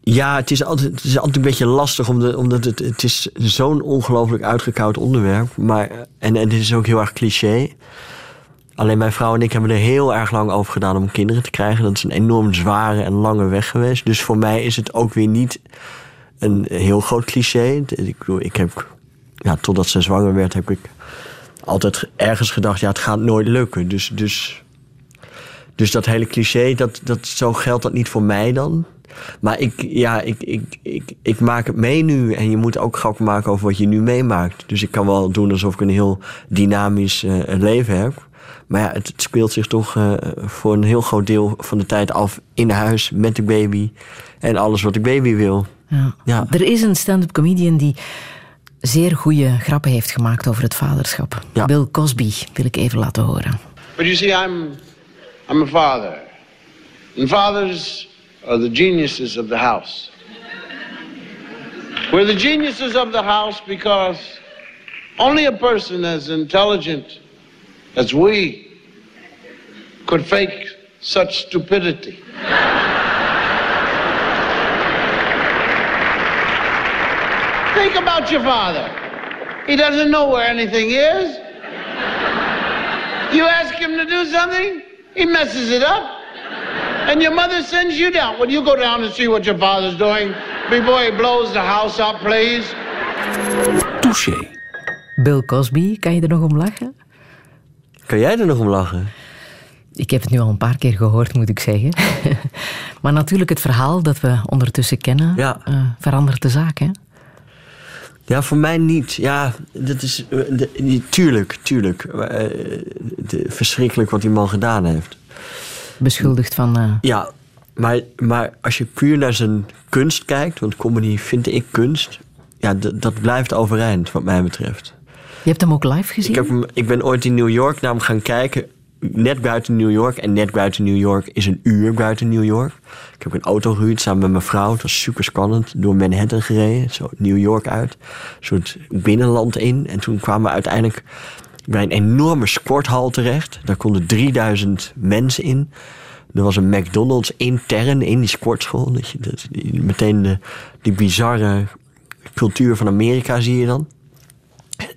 Ja, het is altijd, het is altijd een beetje lastig, omdat, omdat het, het is zo'n ongelooflijk uitgekoud onderwerp. Maar, en, en het is ook heel erg cliché. Alleen mijn vrouw en ik hebben er heel erg lang over gedaan om kinderen te krijgen. Dat is een enorm zware en lange weg geweest. Dus voor mij is het ook weer niet een heel groot cliché. Ik, ik heb, ja, totdat ze zwanger werd, heb ik altijd ergens gedacht, ja, het gaat nooit lukken. Dus, dus, dus dat hele cliché, dat, dat, zo geldt dat niet voor mij dan. Maar ik, ja, ik, ik, ik, ik maak het mee nu. En je moet ook grappen maken over wat je nu meemaakt. Dus ik kan wel doen alsof ik een heel dynamisch eh, leven heb. Maar ja, het, het speelt zich toch eh, voor een heel groot deel van de tijd af in huis met de baby. En alles wat de baby wil. Ja. Ja. Er is een stand-up comedian die zeer goede grappen heeft gemaakt over het vaderschap. Ja. Bill Cosby wil ik even laten horen. But you see, I'm, I'm a father. And fathers are the geniuses of the house. We're the geniuses of the house because only a person as intelligent as we could fake such stupidity. Think about your father. He doesn't know where anything is. You ask him to do something, he messes it up. And your mother sends you down. Well, you go down and see what your father's doing before he blows the house up, please. Touché. Bill Cosby, kan je er nog om lachen? Kan jij er nog om lachen? Ik heb het nu al een paar keer gehoord, moet ik zeggen. maar natuurlijk het verhaal dat we ondertussen kennen, Ja. eh, verandert de zaak. Hè? Ja, voor mij niet. Ja, dat is. eh, de- tuurlijk, tuurlijk. Eh, de- verschrikkelijk wat die man gedaan heeft. Beschuldigd van... eh, Ja, maar, maar als je puur naar zijn kunst kijkt, want comedy vind ik kunst, ja, dat blijft overeind, wat mij betreft. je hebt hem ook live gezien? Ik, heb hem, ik ben ooit in New York naar hem gaan kijken. Net buiten New York. En net buiten New York is een uur buiten New York. Ik heb een auto gehuurd samen met mijn vrouw. Het was super spannend. Door Manhattan gereden. Zo New York uit. Een soort binnenland in. En toen kwamen we uiteindelijk bij een enorme sporthal terecht. Daar konden 3000 mensen in. Er was een McDonald's intern in die sportschool. Dat je, dat, meteen de, die bizarre cultuur van Amerika zie je dan.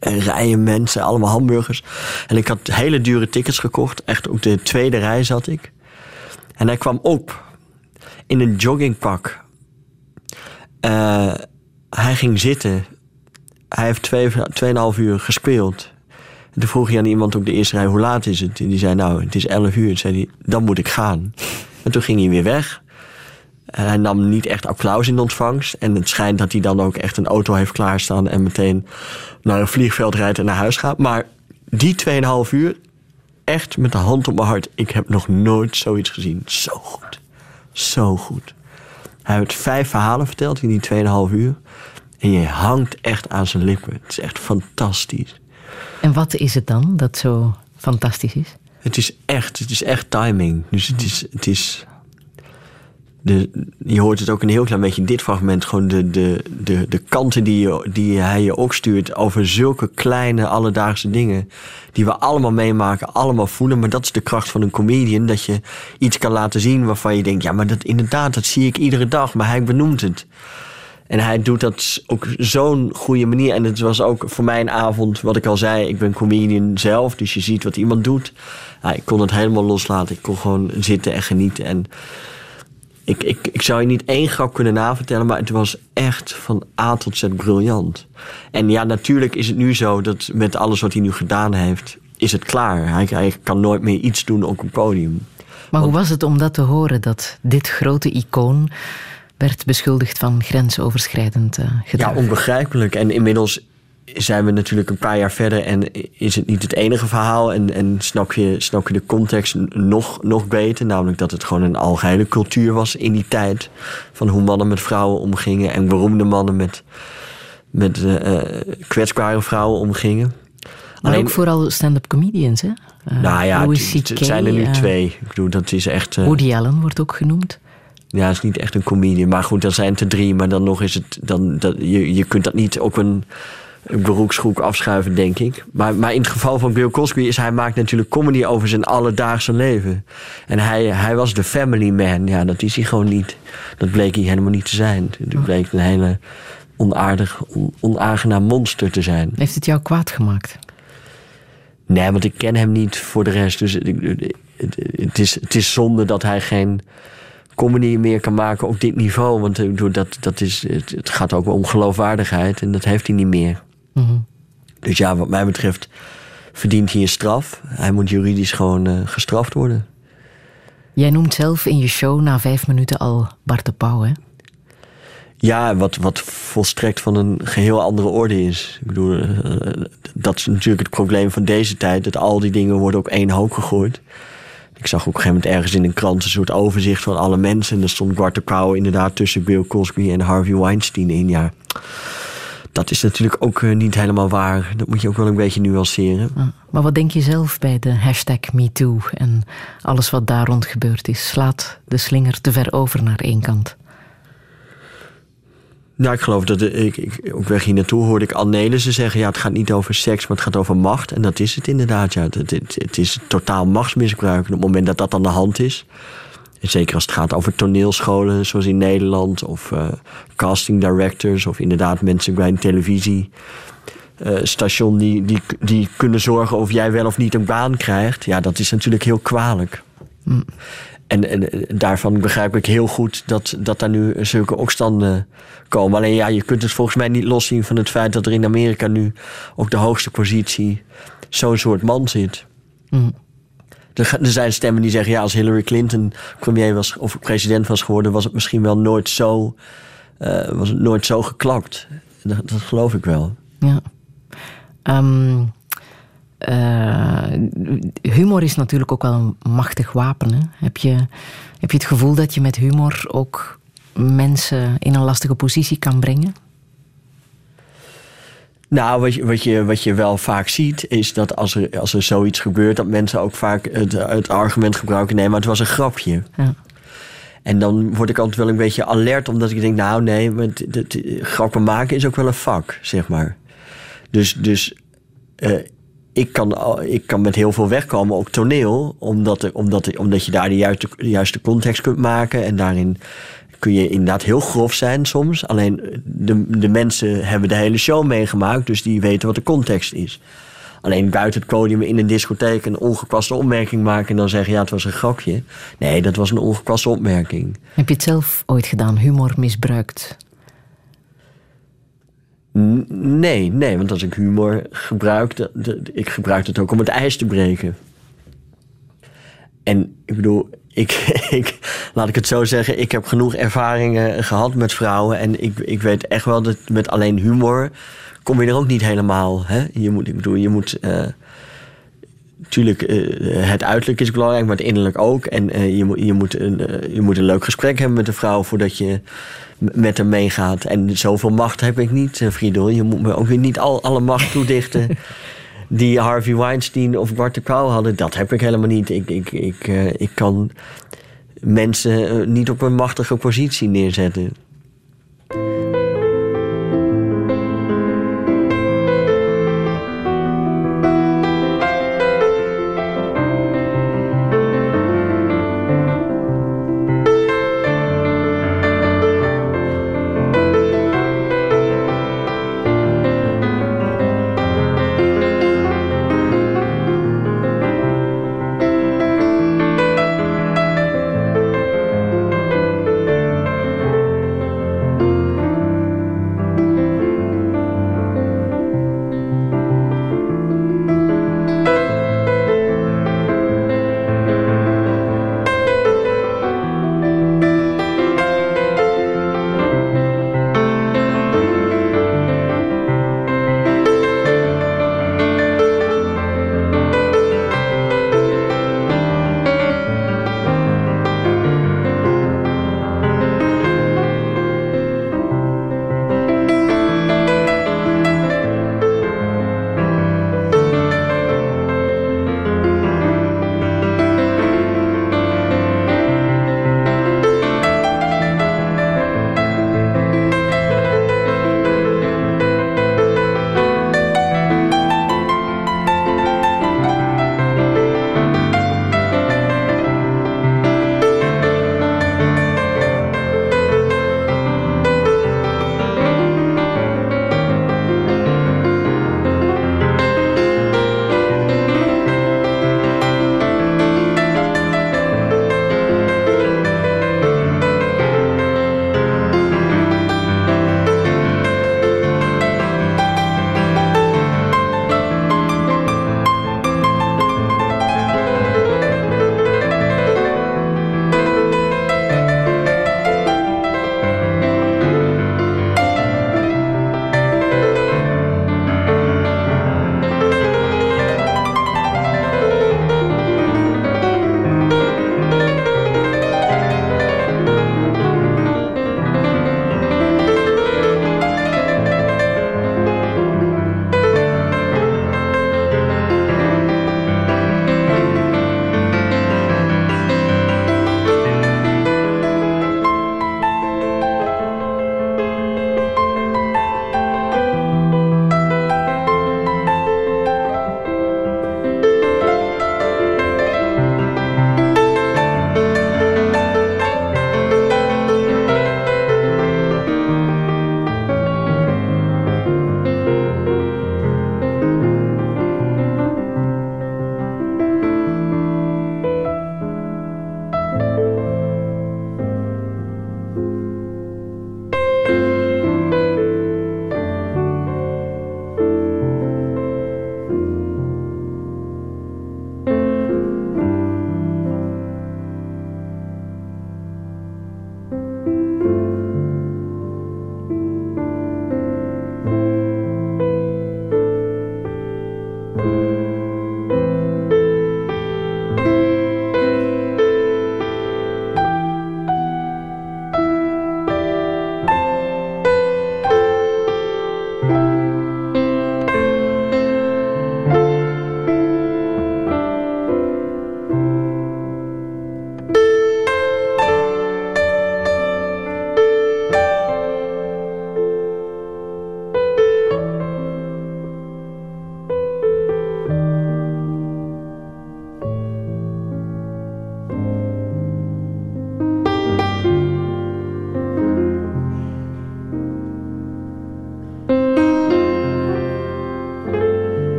En rijen mensen, allemaal hamburgers. En ik had hele dure tickets gekocht. Echt op de tweede rij zat ik. En hij kwam op in een joggingpak. Eh, hij ging zitten. Hij heeft twee, tweeënhalf uur gespeeld. En toen vroeg hij aan iemand op de eerste rij, hoe laat is het? En die zei, nou, het is elf uur. Toen zei hij, dan moet ik gaan. En toen ging hij weer weg. En hij nam niet echt applaus in ontvangst. En het schijnt dat hij dan ook echt een auto heeft klaarstaan... en meteen naar een vliegveld rijdt en naar huis gaat. Maar die 2,5 uur, echt met de hand op mijn hart... ik heb nog nooit zoiets gezien. Zo goed. Zo goed. Hij heeft vijf verhalen verteld in die 2,5 uur. En je hangt echt aan zijn lippen. Het is echt fantastisch. En wat is het dan dat zo fantastisch is? Het is echt, het is echt timing. Dus het is. Het is de, je hoort het ook een heel klein beetje in dit fragment. Gewoon de, de, de, de kanten die, je, die hij je ook stuurt over zulke kleine alledaagse dingen. Die we allemaal meemaken, allemaal voelen. Maar dat is de kracht van een comedian. Dat je iets kan laten zien waarvan je denkt: ja, maar dat inderdaad, dat zie ik iedere dag. Maar hij benoemt het. En hij doet dat op zo'n goede manier. En het was ook voor mij een avond, wat ik al zei, ik ben comedian zelf. Dus je ziet wat iemand doet. Ja, ik kon het helemaal loslaten. Ik kon gewoon zitten en genieten. En ik, ik, ik zou je niet één grap kunnen navertellen, maar het was echt van A tot Z briljant. En ja, natuurlijk is het nu zo dat met alles wat hij nu gedaan heeft, is het klaar. Hij, hij kan nooit meer iets doen op een podium. Maar hoe was het om dat te horen, dat dit grote icoon werd beschuldigd van grensoverschrijdend eh, gedrag? Ja, onbegrijpelijk. En inmiddels zijn we natuurlijk een paar jaar verder en is het niet het enige verhaal. En, en snap, je, snap je de context nog, nog beter. Namelijk dat het gewoon een algehele cultuur was in die tijd. Van hoe mannen met vrouwen omgingen en beroemde mannen met, met eh, eh, kwetsbare vrouwen omgingen. maar ook vooral stand-up comedians, hè? Eh, nou ja, het, zijn er nu twee. Ik bedoel, dat is echt... Woody Allen wordt ook genoemd. ja, het is niet echt een comedian. Maar goed, dat zijn het er drie. Maar dan nog is het. Dan, dat, je, je kunt dat niet op een beroepsgroep afschuiven, denk ik. Maar, maar in het geval van Bill Cosby is hij maakt natuurlijk comedy over zijn alledaagse leven. En hij, hij was de family man. Ja, dat is hij gewoon niet. Dat bleek hij helemaal niet te zijn. Het bleek een hele onaardig, on- onaangenaam monster te zijn. Heeft het jou kwaad gemaakt? Nee, want ik ken hem niet voor de rest. Dus het, het, is, het is zonde dat hij geen comedy meer kan maken op dit niveau. Want bedoel, dat, dat is, het gaat ook om geloofwaardigheid en dat heeft hij niet meer. Mhm. Dus ja, wat mij betreft verdient hij een straf. Hij moet juridisch gewoon eh, gestraft worden. Jij noemt zelf in je show na vijf minuten al Bart de Pauw, hè? Ja, wat, wat volstrekt van een geheel andere orde is. Ik bedoel, eh, dat is natuurlijk het probleem van deze tijd. Dat al die dingen worden op één hoop gegooid. Ik zag op een gegeven moment ergens in een krant een soort overzicht van alle mensen. En er stond Bart de Pauw inderdaad tussen Bill Cosby en Harvey Weinstein in. Ja, dat is natuurlijk ook eh, niet helemaal waar. Dat moet je ook wel een beetje nuanceren. Maar wat denk je zelf bij de hashtag MeToo en alles wat daar rond gebeurd is? Slaat de slinger te ver over naar één kant? Nou, ik geloof dat ik, ik, op weg hier naartoe hoorde ik Anne Nelissen zeggen: ja, het gaat niet over seks, maar het gaat over macht. En dat is het inderdaad. Ja. Het, het, het is totaal machtsmisbruik. En op het moment dat dat aan de hand is. En zeker als het gaat over toneelscholen, zoals in Nederland, of eh, casting directors, of inderdaad mensen bij een televisiestation die, die, die kunnen zorgen of jij wel of niet een baan krijgt. Ja, dat is natuurlijk heel kwalijk. En, en eh, daarvan begrijp ik heel goed dat, dat daar nu zulke opstanden komen. Alleen ja, je kunt het volgens mij niet loszien van het feit dat er in Amerika nu op de hoogste positie zo'n soort man zit. Mm. Er, zijn stemmen die zeggen, ja, als Hillary Clinton premier was of president was geworden, was het misschien wel nooit zo, eh, was het nooit zo geklapt. dat, dat geloof ik wel. Ja. Ehm, eh, humor is natuurlijk ook wel een machtig wapen. Hè? Heb, je, heb je het gevoel dat je met humor ook mensen in een lastige positie kan brengen? Nou, wat je, wat, je, wat je wel vaak ziet, is dat als er, als er zoiets gebeurt, dat mensen ook vaak het, het argument gebruiken: nee, maar het was een grapje. Ja. En dan word ik altijd wel een beetje alert, omdat ik denk: nou, nee, maar het, het- grappen maken is ook wel een vak, zeg maar. Dus, dus eh, ik, kan, ik kan met heel veel wegkomen, ook toneel, omdat, er, omdat, er, omdat je daar de juiste, de juiste context kunt maken. En daarin kun je inderdaad heel grof zijn soms. Alleen de, de mensen hebben de hele show meegemaakt, dus die weten wat de context is. Alleen buiten het podium in een discotheek een ongekwaste opmerking maken en dan zeggen: ja, het was een grapje. Nee, dat was een ongekwaste opmerking. Heb je het zelf ooit gedaan, humor misbruikt? N- Nee, nee, want als ik humor gebruik, de, de- ik gebruik het ook om het ijs te breken. En ik bedoel, ik, laat ik het zo zeggen, ik heb genoeg ervaringen gehad met vrouwen. En ik, ik weet echt wel dat met alleen humor kom je er ook niet helemaal. Hè? Je moet, ik bedoel, je moet. eh Tuurlijk, eh, het uiterlijk is belangrijk, maar het innerlijk ook. En eh, je, je, moet een, je moet een leuk gesprek hebben met de vrouw voordat je met haar meegaat. En zoveel macht heb ik niet, Friedel. Je moet me ook weer niet al, alle macht toedichten die Harvey Weinstein of Bart de hadden. Dat heb ik helemaal niet. Ik, ik, ik, eh, ik kan mensen eh, niet op een machtige positie neerzetten.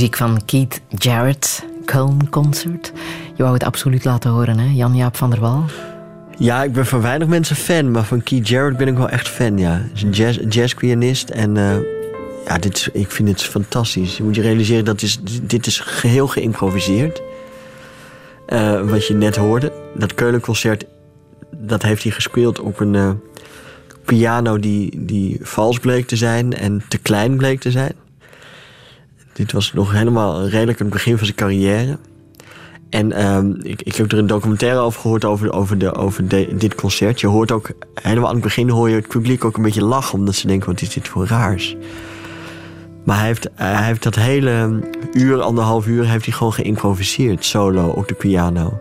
Muziek van Keith Jarrett, Köln Concert. Je wou het absoluut laten horen, hè? Jan-Jaap van der Wal. Ja, ik ben van weinig mensen fan, maar van Keith Jarrett ben ik wel echt fan, ja. Hij is een jazz, jazzpianist en uh, ja, dit ik vind het fantastisch. Je moet je realiseren, dat is, dit is geheel geïmproviseerd. Uh, wat je net hoorde, dat Keulenconcert, dat heeft hij gespeeld op een uh, piano die, die vals bleek te zijn en te klein bleek te zijn. Dit was nog helemaal redelijk het begin van zijn carrière. En um, ik, ik heb er een documentaire over gehoord over, over, de, over de, dit concert. Je hoort ook helemaal aan het begin hoor je het publiek ook een beetje lachen, omdat ze denken: wat is dit voor raars? Maar hij heeft, hij heeft dat hele uur, anderhalf uur, heeft hij gewoon geïmproviseerd, solo op de piano.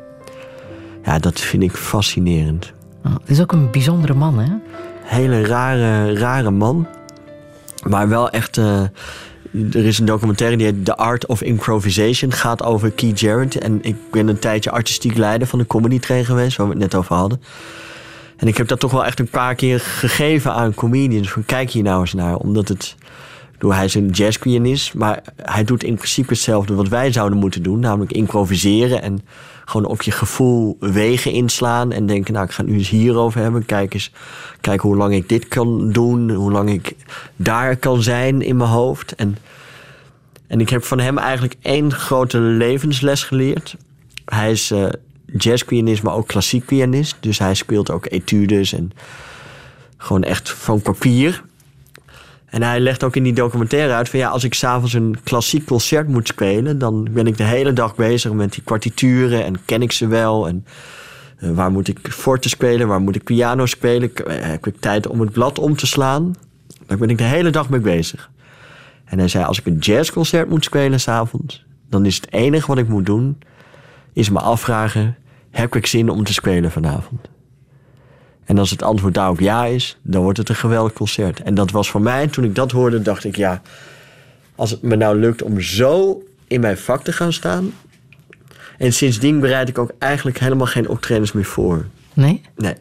Ja, dat vind ik fascinerend. Oh, het is ook een bijzondere man, hè? Hele rare, rare man. Maar wel echt. Uh, er is een documentaire die heet The Art of Improvisation. Gaat over Keith Jarrett. En ik ben een tijdje artistiek leider van de comedy train geweest, waar we het net over hadden. En ik heb dat toch wel echt een paar keer gegeven aan comedians. Van kijk hier nou eens naar. Omdat het. Door hij is een jazzpianist, maar hij doet in principe hetzelfde wat wij zouden moeten doen. Namelijk improviseren en gewoon op je gevoel wegen inslaan. En denken, nou ik ga het nu eens hierover hebben. Kijk eens, kijk hoe lang ik dit kan doen. Hoe lang ik daar kan zijn in mijn hoofd. En, en ik heb van hem eigenlijk één grote levensles geleerd. Hij is uh, jazzpianist, maar ook klassiek pianist. Dus hij speelt ook etudes en gewoon echt van papier. En hij legt ook in die documentaire uit van ja, als ik s'avonds een klassiek concert moet spelen, dan ben ik de hele dag bezig met die partituren en ken ik ze wel. En uh, waar moet ik forte spelen, waar moet ik piano spelen? Heb ik tijd om het blad om te slaan? Daar ben ik de hele dag mee bezig. En hij zei: Als ik een jazzconcert moet spelen s'avonds, dan is het enige wat ik moet doen, is me afvragen: heb ik zin om te spelen vanavond? En als het antwoord daarop ja is, dan wordt het een geweldig concert. En dat was voor mij, toen ik dat hoorde, dacht ik ja, als het me nou lukt om zo in mijn vak te gaan staan. En sindsdien bereid ik ook eigenlijk helemaal geen optredens meer voor. Nee? Nee.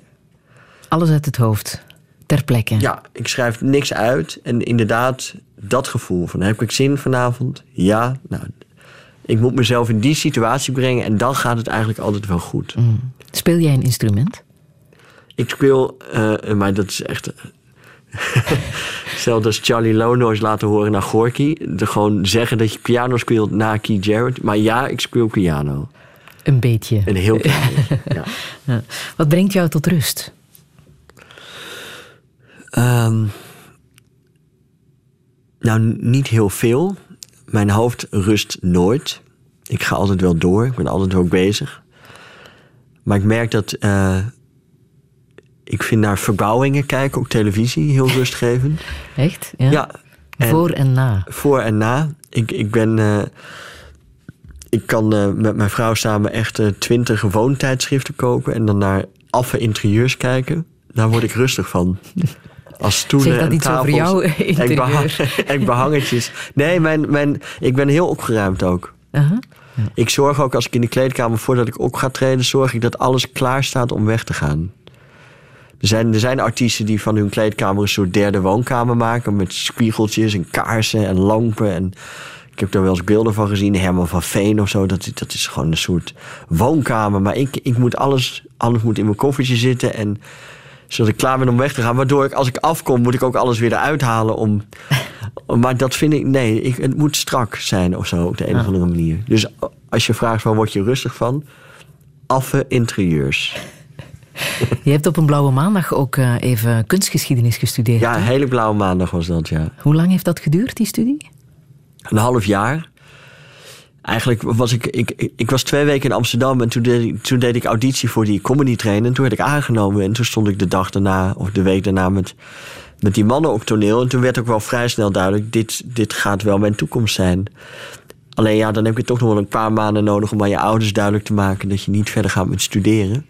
Alles uit het hoofd, ter plekke. Ja, ik schrijf niks uit. En inderdaad, dat gevoel van heb ik zin vanavond? Ja, nou, ik moet mezelf in die situatie brengen en dan gaat het eigenlijk altijd wel goed. Mm. Speel jij een instrument? Ik speel, uh, maar dat is echt. Hetzelfde als Charlie Lono's laten horen naar Gorky. De gewoon zeggen dat je piano speelt na Keith Jarrett. Maar ja, ik speel piano. Een beetje. Een heel klein ja. ja. Wat brengt jou tot rust? Um, nou, niet heel veel. Mijn hoofd rust nooit. Ik ga altijd wel door. Ik ben altijd ook bezig. Maar ik merk dat. Uh, ik vind naar verbouwingen kijken op televisie heel rustgevend. Echt? Ja. ja en voor en na. Voor en na. Ik, ik ben. Uh, ik kan uh, met mijn vrouw samen echt twintig uh, woontijdschriften kopen en dan naar affe interieurs kijken. Daar word ik rustig van. Als stoelen zeg dat en iets tafels. over jouw interieur? En, behang, en behangetjes. Nee, mijn, mijn, ik ben heel opgeruimd ook. Uh -huh. ja. Ik zorg ook als ik in de kleedkamer, voordat ik op ga treden, zorg ik dat alles klaar staat om weg te gaan. Er zijn, er zijn artiesten die van hun kleedkamer een soort derde woonkamer maken. Met spiegeltjes en kaarsen en lampen. En ik heb daar wel eens beelden van gezien. Herman van Veen of zo. Dat, dat is gewoon een soort woonkamer. Maar ik, ik moet alles, alles moet in mijn koffertje zitten. En zodat ik klaar ben om weg te gaan. Waardoor ik, als ik afkom, moet ik ook alles weer eruit halen. Om, maar dat vind ik, nee, ik, het moet strak zijn of zo. Op de een of andere manier. Dus als je vraagt, waar word je rustig van? Affe interieurs. Je hebt op een blauwe maandag ook uh, even kunstgeschiedenis gestudeerd. Ja, een hele blauwe maandag was dat, ja. Hoe lang heeft dat geduurd, die studie? Een half jaar. Eigenlijk was ik, ik, ik was twee weken in Amsterdam en toen deed, ik, toen deed ik auditie voor die comedy train. En toen werd ik aangenomen en toen stond ik de dag daarna of de week daarna met, met die mannen op toneel. En toen werd ook wel vrij snel duidelijk, dit, dit gaat wel mijn toekomst zijn. Alleen ja, dan heb je toch nog wel een paar maanden nodig om aan je ouders duidelijk te maken dat je niet verder gaat met studeren.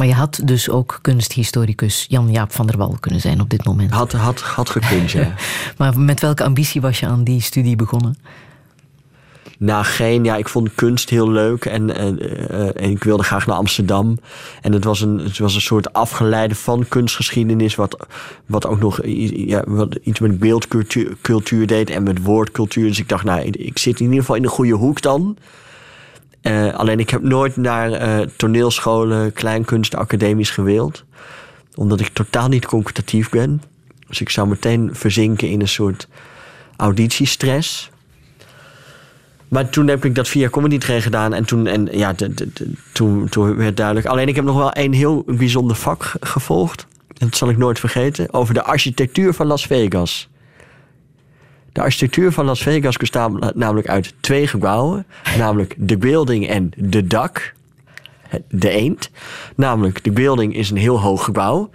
Maar je had dus ook kunsthistoricus Jan-Jaap van der Wal kunnen zijn op dit moment. Had, had, had gekund, ja. maar met welke ambitie was je aan die studie begonnen? Nou, geen. Ja, ik vond kunst heel leuk en, en, eh, en ik wilde graag naar Amsterdam. En het was een, het was een soort afgeleide van kunstgeschiedenis, wat, wat ook nog ja, wat iets met beeldcultuur cultuur deed en met woordcultuur. Dus ik dacht, nou, ik zit in ieder geval in de goede hoek dan. Eh, alleen ik heb nooit naar eh, toneelscholen, kleinkunstacademies gewild. Omdat ik totaal niet competitief ben. Dus ik zou meteen verzinken in een soort auditiestress. Maar toen heb ik dat via Comedy Train gedaan. En toen, en, ja, toen, toen werd duidelijk. Alleen ik heb nog wel een heel bijzonder vak ge- gevolgd. Dat zal ik nooit vergeten. Over de architectuur van Las Vegas. De architectuur van Las Vegas bestaat na- namelijk uit twee gebouwen. Namelijk de building en de dak. De eend. Namelijk, de building is een heel hoog gebouw.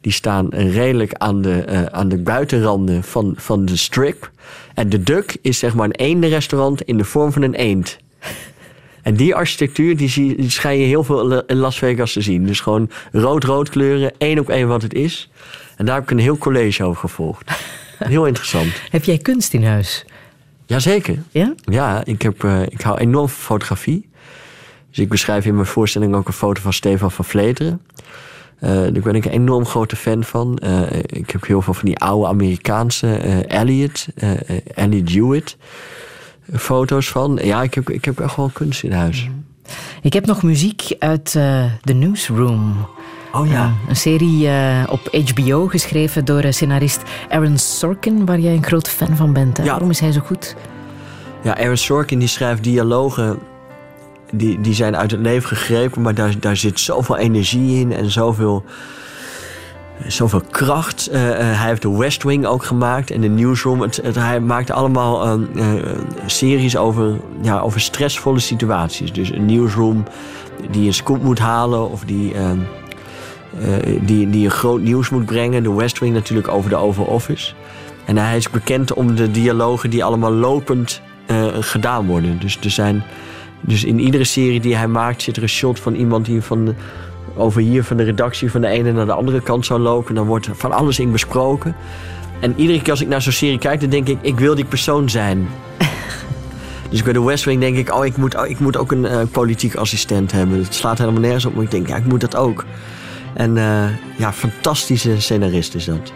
Die staan redelijk aan de, eh, aan de buitenranden van, van de strip. En de duck is zeg maar een eendenrestaurant in de vorm van een eend. En die architectuur die, zie, schijn je heel veel in Las Vegas te zien. Dus gewoon rood-rood kleuren, één op één wat het is. En daar heb ik een heel college over gevolgd. Heel interessant. Heb jij kunst in huis? Jazeker. Ja? Ja, ik, heb, eh, ik hou enorm van fotografie. Dus ik beschrijf in mijn voorstelling ook een foto van Stefan van Vleteren. Eh, daar ben ik een enorm grote fan van. Eh, ik heb heel veel van die oude Amerikaanse Elliot, Elliot Hewitt foto's van. Ja, ik heb, ik heb echt wel kunst in huis. Ik heb nog muziek uit The Newsroom. Oh ja. Een serie eh, op HBO geschreven door eh, scenarist Aaron Sorkin, waar jij een groot fan van bent. Ja. Waarom is hij zo goed? Ja, Aaron Sorkin die schrijft dialogen die, die zijn uit het leven gegrepen, maar daar, daar zit zoveel energie in en zoveel, zoveel kracht. Eh, eh, hij heeft de West Wing ook gemaakt en de Newsroom. Het, het- hij maakt allemaal eh, eh, series over, ja, over stressvolle situaties. Dus een Newsroom die een scoop moet halen of die, eh, eh, die, die een groot nieuws moet brengen. De West Wing natuurlijk over de Oval Office. En hij is bekend om de dialogen die allemaal lopend eh, gedaan worden. Dus, er zijn, dus in iedere serie die hij maakt zit er een shot van iemand die van de, over hier van de redactie van de ene naar de andere kant zou lopen. Dan wordt van alles in besproken. En iedere keer als ik naar zo'n serie kijk, dan denk ik, ik wil die persoon zijn. Dus bij de West Wing denk ik, oh, ik moet, oh, ik moet ook een eh, politiek assistent hebben. Het slaat helemaal nergens op, maar ik denk, ja, ik moet dat ook. En eh, ja, fantastische scenarist is dat.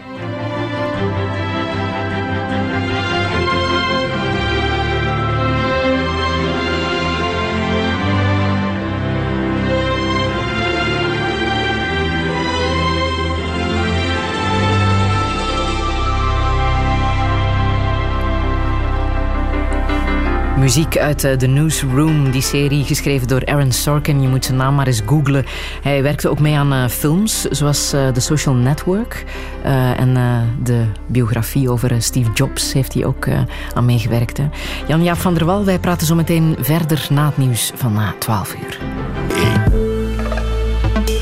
Muziek uit eh, The Newsroom, die serie geschreven door Aaron Sorkin. Je moet zijn naam maar eens googlen. Hij werkte ook mee aan eh, films, zoals eh, The Social Network. Eh, en eh, de biografie over Steve Jobs heeft hij ook eh, aan meegewerkt. hè. Jan-Jaap van der Wal, wij praten zo meteen verder na het nieuws van na 12 uur.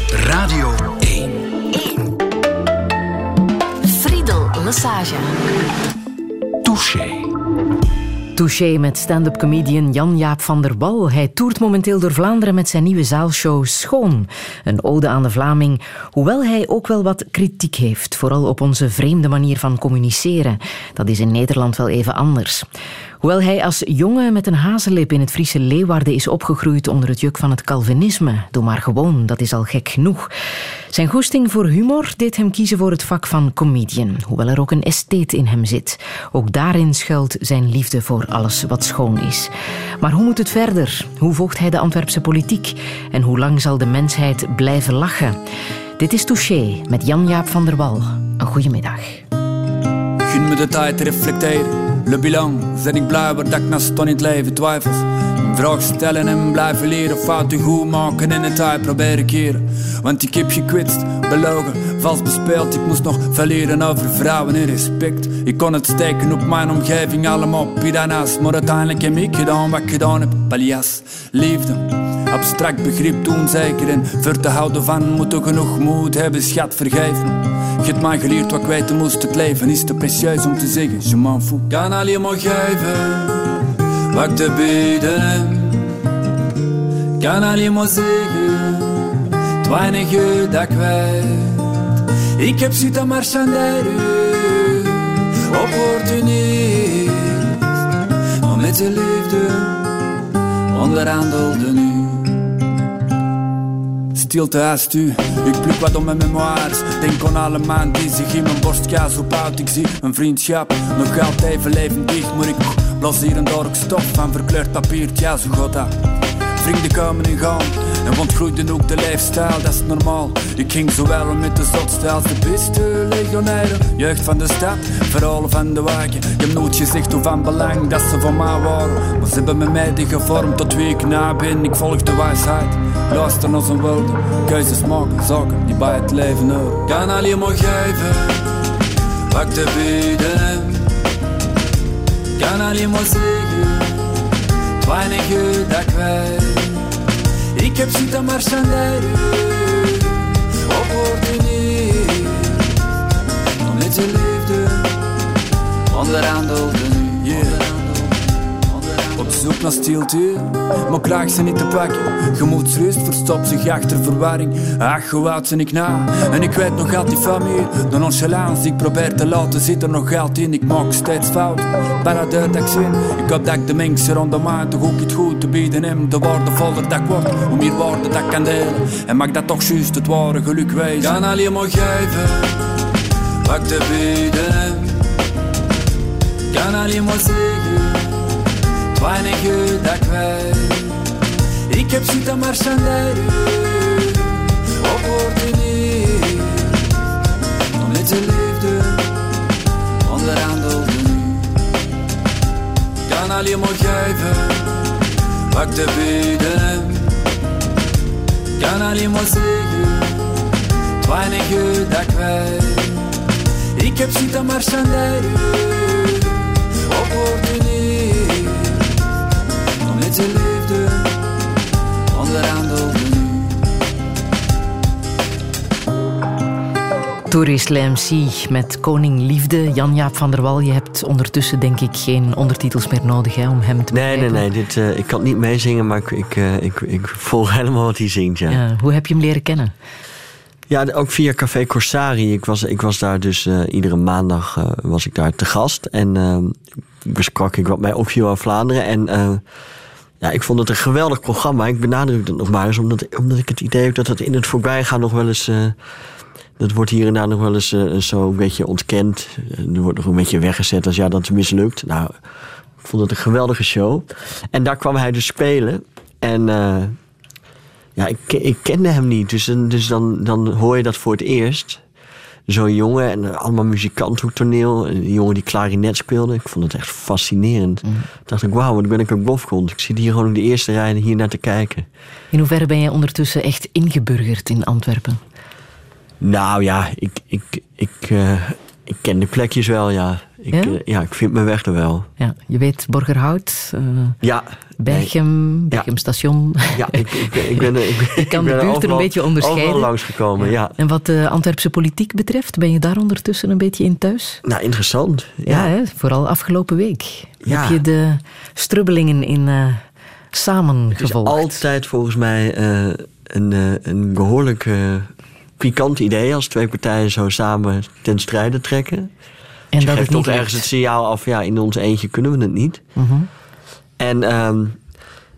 Radio 1. Friedel Lassage. Touché. Touché met stand-up comedian Jan-Jaap van der Wal. Hij toert momenteel door Vlaanderen met zijn nieuwe zaalshow Schoon. Een ode aan de Vlaming, hoewel hij ook wel wat kritiek heeft. Vooral op onze vreemde manier van communiceren. Dat is in Nederland wel even anders. Hoewel hij als jongen met een hazellip in het Friese Leeuwarden is opgegroeid onder het juk van het Calvinisme. Doe maar gewoon, dat is al gek genoeg. Zijn goesting voor humor deed hem kiezen voor het vak van comedian. Hoewel er ook een estheet in hem zit. Ook daarin schuilt zijn liefde voor alles wat schoon is. Maar hoe moet het verder? Hoe volgt hij de Antwerpse politiek? En hoe lang zal de mensheid blijven lachen? Dit is Touché met Jan-Jaap van der Wal. Een goede middag. Gun me de tijd te reflecteren. Le bilan, zet ik blij waar dat ik naast in het leven twijfels. Vraag stellen en blijven leren. Fouten goed maken en het tijd proberen keren. Want ik heb gekwetst, belogen, vals bespeeld. Ik moest nog verleren over vrouwen en respect. Ik kon het steken op mijn omgeving, allemaal piranha's. Maar uiteindelijk heb ik gedaan wat ik gedaan heb. Paljas, liefde. Abstract begrip zeker en voor te houden van moet ook genoeg moed hebben, schat vergeven. Je hebt mij geleerd wat ik weten moest, het leven is te precieus om te zeggen, je m'en fout. Kan alleen maar geven wat ik te bieden. Kan alleen maar zeggen, het weinige dat ik. Ik heb zitten marchanderen, opportunist, maar met de liefde onderhandelde nu. Stilte haast u, ik blik wat om mijn memoires. Denk aan alle maanden die zich in mijn borst kaas op uit. Ik zie een vriendschap nog altijd even levendig, maar ik blas hier een dork stof van verkleurd papier. Ja, zo dat. Vrienden komen en gaan. En ontgroeide ook de leefstijl, dat is normaal. Ik ging zowel met de zotste als de beste legionairen Jeugd van de stad, verhalen van de wagen. Je hebt nooit gezegd hoe van belang dat ze van mij waren. Maar ze hebben me mij gevormd tot wie ik na ben. Ik volg de wijsheid, luister naar zijn woorden. Keuzes maken, zaken die bij het leven horen. Kan alleen maar geven, wat te bieden. Kan alleen maar zeggen het weinige dat ik weet Ik heb zitten marchanderen Op woorden niet Met je liefde Onderhandelde. Op zoek naar stilte, maar krijg ze niet te pakken. Gemoedsrust verstopt zich achter verwarring. Ach, hoe oud ik na? En ik weet nog altijd van meer. De nonchalance ik probeer te laten zit er nog altijd in. Ik maak steeds fout, deur dat ik zin. Ik hoop dat ik de mensen rondom mij toch ook iets goed te bieden heb. De waardevoller dat ik word, hoe meer woorden dat ik kan delen. En mag dat toch juist het ware geluk wezen. Kan alleen maar geven, wat te bieden heb. Kan alleen maar zeggen weinige dat ik weet. Ik heb zitten marchanderen op niet. Om met de liefde onderhandelde nu. Kan alleen maar geven ik te bieden. Kan alleen maar zeggen weinige dat ik weet. Ik heb zitten marchanderen op woorden Touré Slam C met Koning Liefde. Jan-Jaap van der Wal, je hebt ondertussen denk ik geen ondertitels meer nodig hè, om hem te Nee, nee, nee. Dit, eh, ik kan niet meezingen, maar ik, ik, eh, ik, ik volg helemaal wat hij zingt. Ja. Ja, hoe heb je hem leren kennen? Ja, ook via Café Corsari. Ik was, ik was daar dus eh, iedere maandag was ik daar te gast. En besprak ik wat mij opviel aan Vlaanderen. En ja, ik vond het een geweldig programma. Ik benadruk het nog maar eens, omdat, omdat ik het idee heb dat het in het voorbijgaan nog wel eens... dat wordt hier en daar nog wel eens eh, zo een beetje ontkend. Eh, Er wordt nog een beetje weggezet als ja, dat is mislukt. Nou, ik vond het een geweldige show. En daar kwam hij dus spelen. En ja, ik, ik kende hem niet. Dus, dan- dus dan, dan hoor je dat voor het eerst. Zo'n jongen en allemaal muzikanten op toneel. Een jongen die klarinet speelde. Ik vond het echt fascinerend. Toen dacht ik, wauw, wat ben ik een bofkont. Ik zit hier gewoon op de eerste rij hier naar te kijken. In hoeverre ben jij ondertussen echt ingeburgerd in Antwerpen? Nou ja, ik, ik, ik, eh, ik ken de plekjes wel, ja. Ik, Ja? eh, ja, ik vind mijn weg er wel. Ja, je weet Borgerhout, eh Ja. Berchem, Berchem Station. Ja, ik, ik, ik ben er- ik, kan de buurt er een beetje onderscheiden. Overal langsgekomen, ja. En wat de Antwerpse politiek betreft, ben je daar ondertussen een beetje in thuis? Nou, interessant. Ja, hè, vooral afgelopen week. Ja. Heb je de strubbelingen in eh Het is altijd volgens mij een, een behoorlijk eh, pikant idee als twee partijen zo samen ten strijde trekken. en dat geeft toch ergens het signaal af, ja, in ons eentje kunnen we het niet. Mhm. En ehm,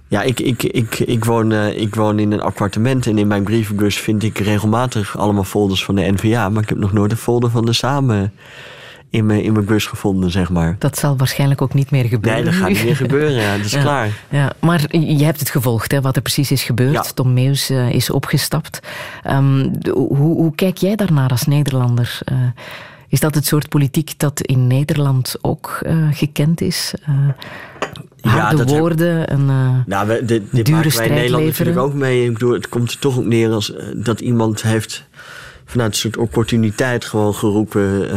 ja, ik, ik, ik, ik, woon, eh, ik woon in een appartement en in mijn brievenbus vind ik regelmatig allemaal folders van de NVA. Maar ik heb nog nooit een folder van de Samen in mijn, in mijn bus gevonden, zeg maar. Dat zal waarschijnlijk ook niet meer gebeuren. Nee, dat gaat nu. niet meer gebeuren, ja, dat is Ja, klaar. Ja, maar je hebt het gevolgd, hè, wat er precies is gebeurd. Ja. Tom Meus eh, is opgestapt. Ehm, hoe, hoe kijk jij daarnaar als Nederlander? Eh, is dat het soort politiek dat in Nederland ook eh, gekend is? Harde dat heb- woorden en eh, Nou, we, dit, dit dure maken wij in Nederland leveren. natuurlijk ook mee. Ik bedoel, het komt er toch op neer als dat iemand heeft vanuit een soort opportuniteit gewoon geroepen.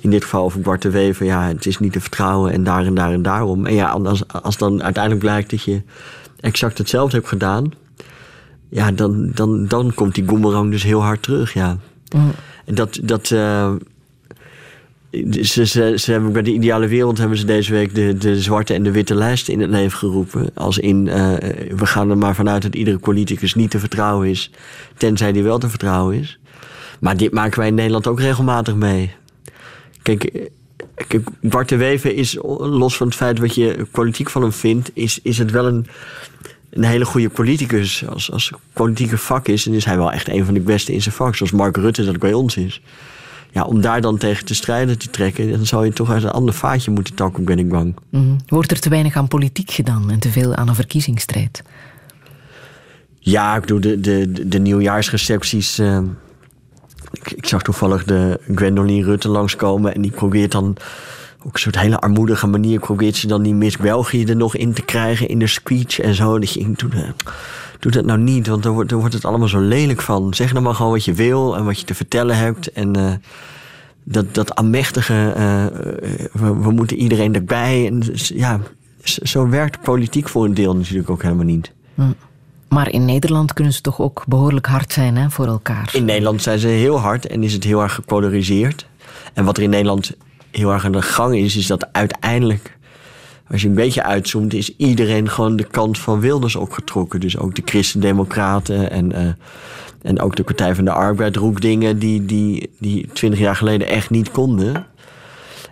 In dit geval over Bart de Wever. Ja, het is niet te vertrouwen en daar en daar en daarom. En ja, als, als dan uiteindelijk blijkt dat je exact hetzelfde hebt gedaan. Ja, dan, dan, dan komt die boemerang dus heel hard terug, ja. Mm. En dat... dat eh, ze, ze, ze hebben bij de ideale wereld hebben ze deze week de, de zwarte en de witte lijst in het leven geroepen. Als in, eh, we gaan er maar vanuit dat iedere politicus niet te vertrouwen is, tenzij die wel te vertrouwen is. Maar dit maken wij in Nederland ook regelmatig mee. Kijk, eh, Kijk, Bart de Wever is, los van het feit wat je politiek van hem vindt, is, is het wel een, een hele goede politicus. Als, als politieke vak is, dan is hij wel echt een van de beste in zijn vak. Zoals Mark Rutte dat bij ons is. Ja, om daar dan tegen te strijden te trekken, dan zou je toch uit een ander vaatje moeten takken, ben ik bang. Mhm. Wordt er te weinig aan politiek gedaan en te veel aan een verkiezingsstrijd? Ja, ik bedoel, de, de, de nieuwjaarsrecepties. eh, ik, zag toevallig de Gwendoline Rutte langskomen. En die probeert dan op een soort hele armoedige manier. probeert ze dan die Miss België er nog in te krijgen in de speech en zo. Dat je doe, dat- nou niet, want dan wordt, dan wordt het allemaal zo lelijk van. Zeg nou maar gewoon wat je wil en wat je te vertellen hebt. En eh, dat, dat aanmächtige, eh, eh, we, we moeten iedereen erbij. En, ja, zo werkt politiek voor een deel natuurlijk ook helemaal niet. Maar in Nederland kunnen ze toch ook behoorlijk hard zijn hè, voor elkaar. In Nederland zijn ze heel hard en is het heel erg gepolariseerd. En wat er in Nederland heel erg aan de gang is, is dat uiteindelijk, als je een beetje uitzoomt, is iedereen gewoon de kant van Wilders opgetrokken. Dus ook de Christen-Democraten en, eh, en ook de Partij van de Arbeid roept dingen die, die, die 20 jaar geleden echt niet konden.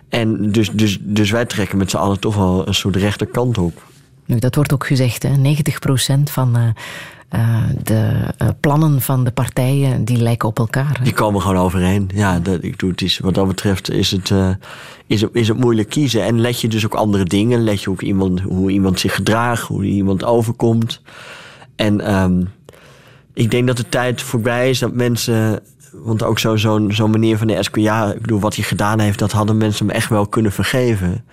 En dus, dus, dus wij trekken met z'n allen toch wel een soort rechterkant op. Nu, dat wordt ook gezegd, hè. 90% van eh, eh, de eh, plannen van de partijen die lijken op elkaar. Die komen gewoon overeen. Ja, dat, ik doe het is, wat dat betreft is het, is, het, is het moeilijk kiezen. En let je dus ook andere dingen. Let je ook iemand, hoe iemand zich gedraagt, hoe iemand overkomt. En ehm, ik denk dat de tijd voorbij is dat mensen. Want ook zo'n zo, zo'n meneer van de SPA, ik bedoel, wat hij gedaan heeft, dat hadden mensen hem echt wel kunnen vergeven.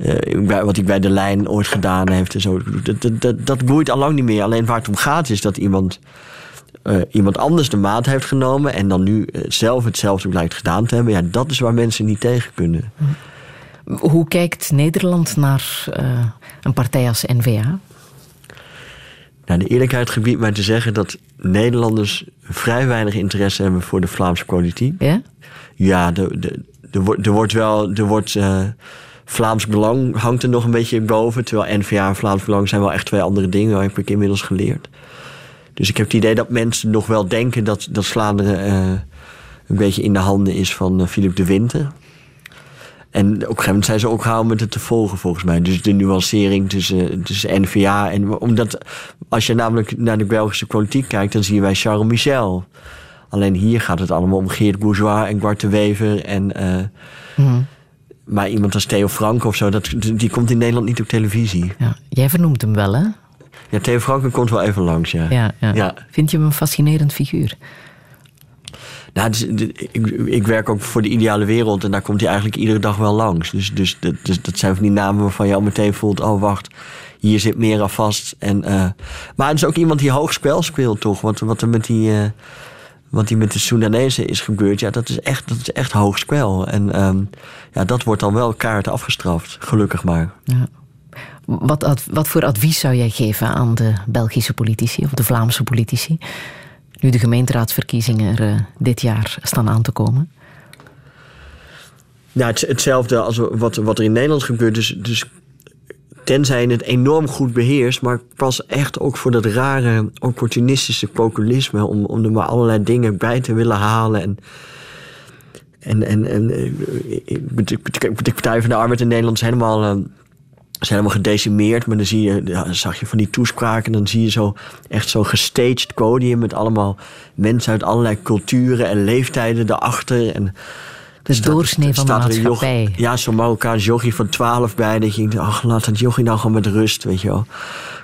Eh, wat hij bij de lijn ooit gedaan heeft en zo. Dat, dat, dat, dat boeit al lang niet meer. Alleen waar het om gaat is dat iemand eh, iemand anders de maat heeft genomen en dan nu eh, zelf hetzelfde blijkt gedaan te hebben, ja, dat is waar mensen niet tegen kunnen. Hoe kijkt Nederland naar een partij als N-VA? Nou, de eerlijkheid gebiedt mij te zeggen dat Nederlanders vrij weinig interesse hebben voor de Vlaamse politiek. Ja? Ja, er wordt- er wordt wel. Er wordt, Vlaams Belang hangt er nog een beetje boven. Terwijl NVA en Vlaams Belang zijn wel echt twee andere dingen, heb ik inmiddels geleerd. Dus ik heb het idee dat mensen nog wel denken dat, dat Vlaanderen eh, een beetje in de handen is van eh, Philip de Winter. En op een gegeven moment zijn ze ook gehouden met het te volgen, volgens mij. Dus de nuancering tussen, tussen N-VA en... Omdat als je namelijk naar de Belgische politiek kijkt... dan zien wij Charles Michel. Alleen hier gaat het allemaal om Geert Bourgeois en Bart de Wever. En, eh, Maar iemand als Theo Frank of zo, dat, die komt in Nederland niet op televisie. Ja. Jij vernoemt hem wel, hè? Ja, Theo Frank komt wel even langs, ja. Ja, ja. Ja. Vind je hem een fascinerend figuur? Nou, is- ik, ik werk ook voor de ideale wereld en daar komt hij eigenlijk iedere dag wel langs. Dus, dus, dat- dus dat zijn van die namen waarvan je al meteen voelt: oh wacht, hier zit meer aan vast. En, eh, maar het is ook iemand die hoog spel speelt, toch? Wat, wat er met die. eh, wat die met de Soedanezen is gebeurd, ja, dat is echt, dat is echt hoog spel. En ehm, ja, dat wordt dan wel kaart afgestraft, gelukkig maar. Ja. Wat, ad- wat voor advies zou jij geven aan de Belgische politici of de Vlaamse politici? Nu de gemeenteraadsverkiezingen er eh, dit jaar staan aan te komen. Ja, het, hetzelfde als wat, wat er in Nederland gebeurt. Dus, dus tenzij je het enorm goed beheerst, maar pas echt ook voor dat rare opportunistische populisme. Om, om er maar allerlei dingen bij te willen halen. En, en, en, en eh, de, Partij van de Arbeid in Nederland is helemaal. eh, is gedecimeerd, maar dan zie je, zag je van die toespraken, dan zie je zo echt zo'n gestaged podium met allemaal mensen uit allerlei culturen en leeftijden erachter. En De staat- doorsnee van de maatschappij. ja, zo'n Marokkaans jochie van 12 bij. Dat je denkt, ach, laat dat jochie nou gewoon met rust, weet je wel.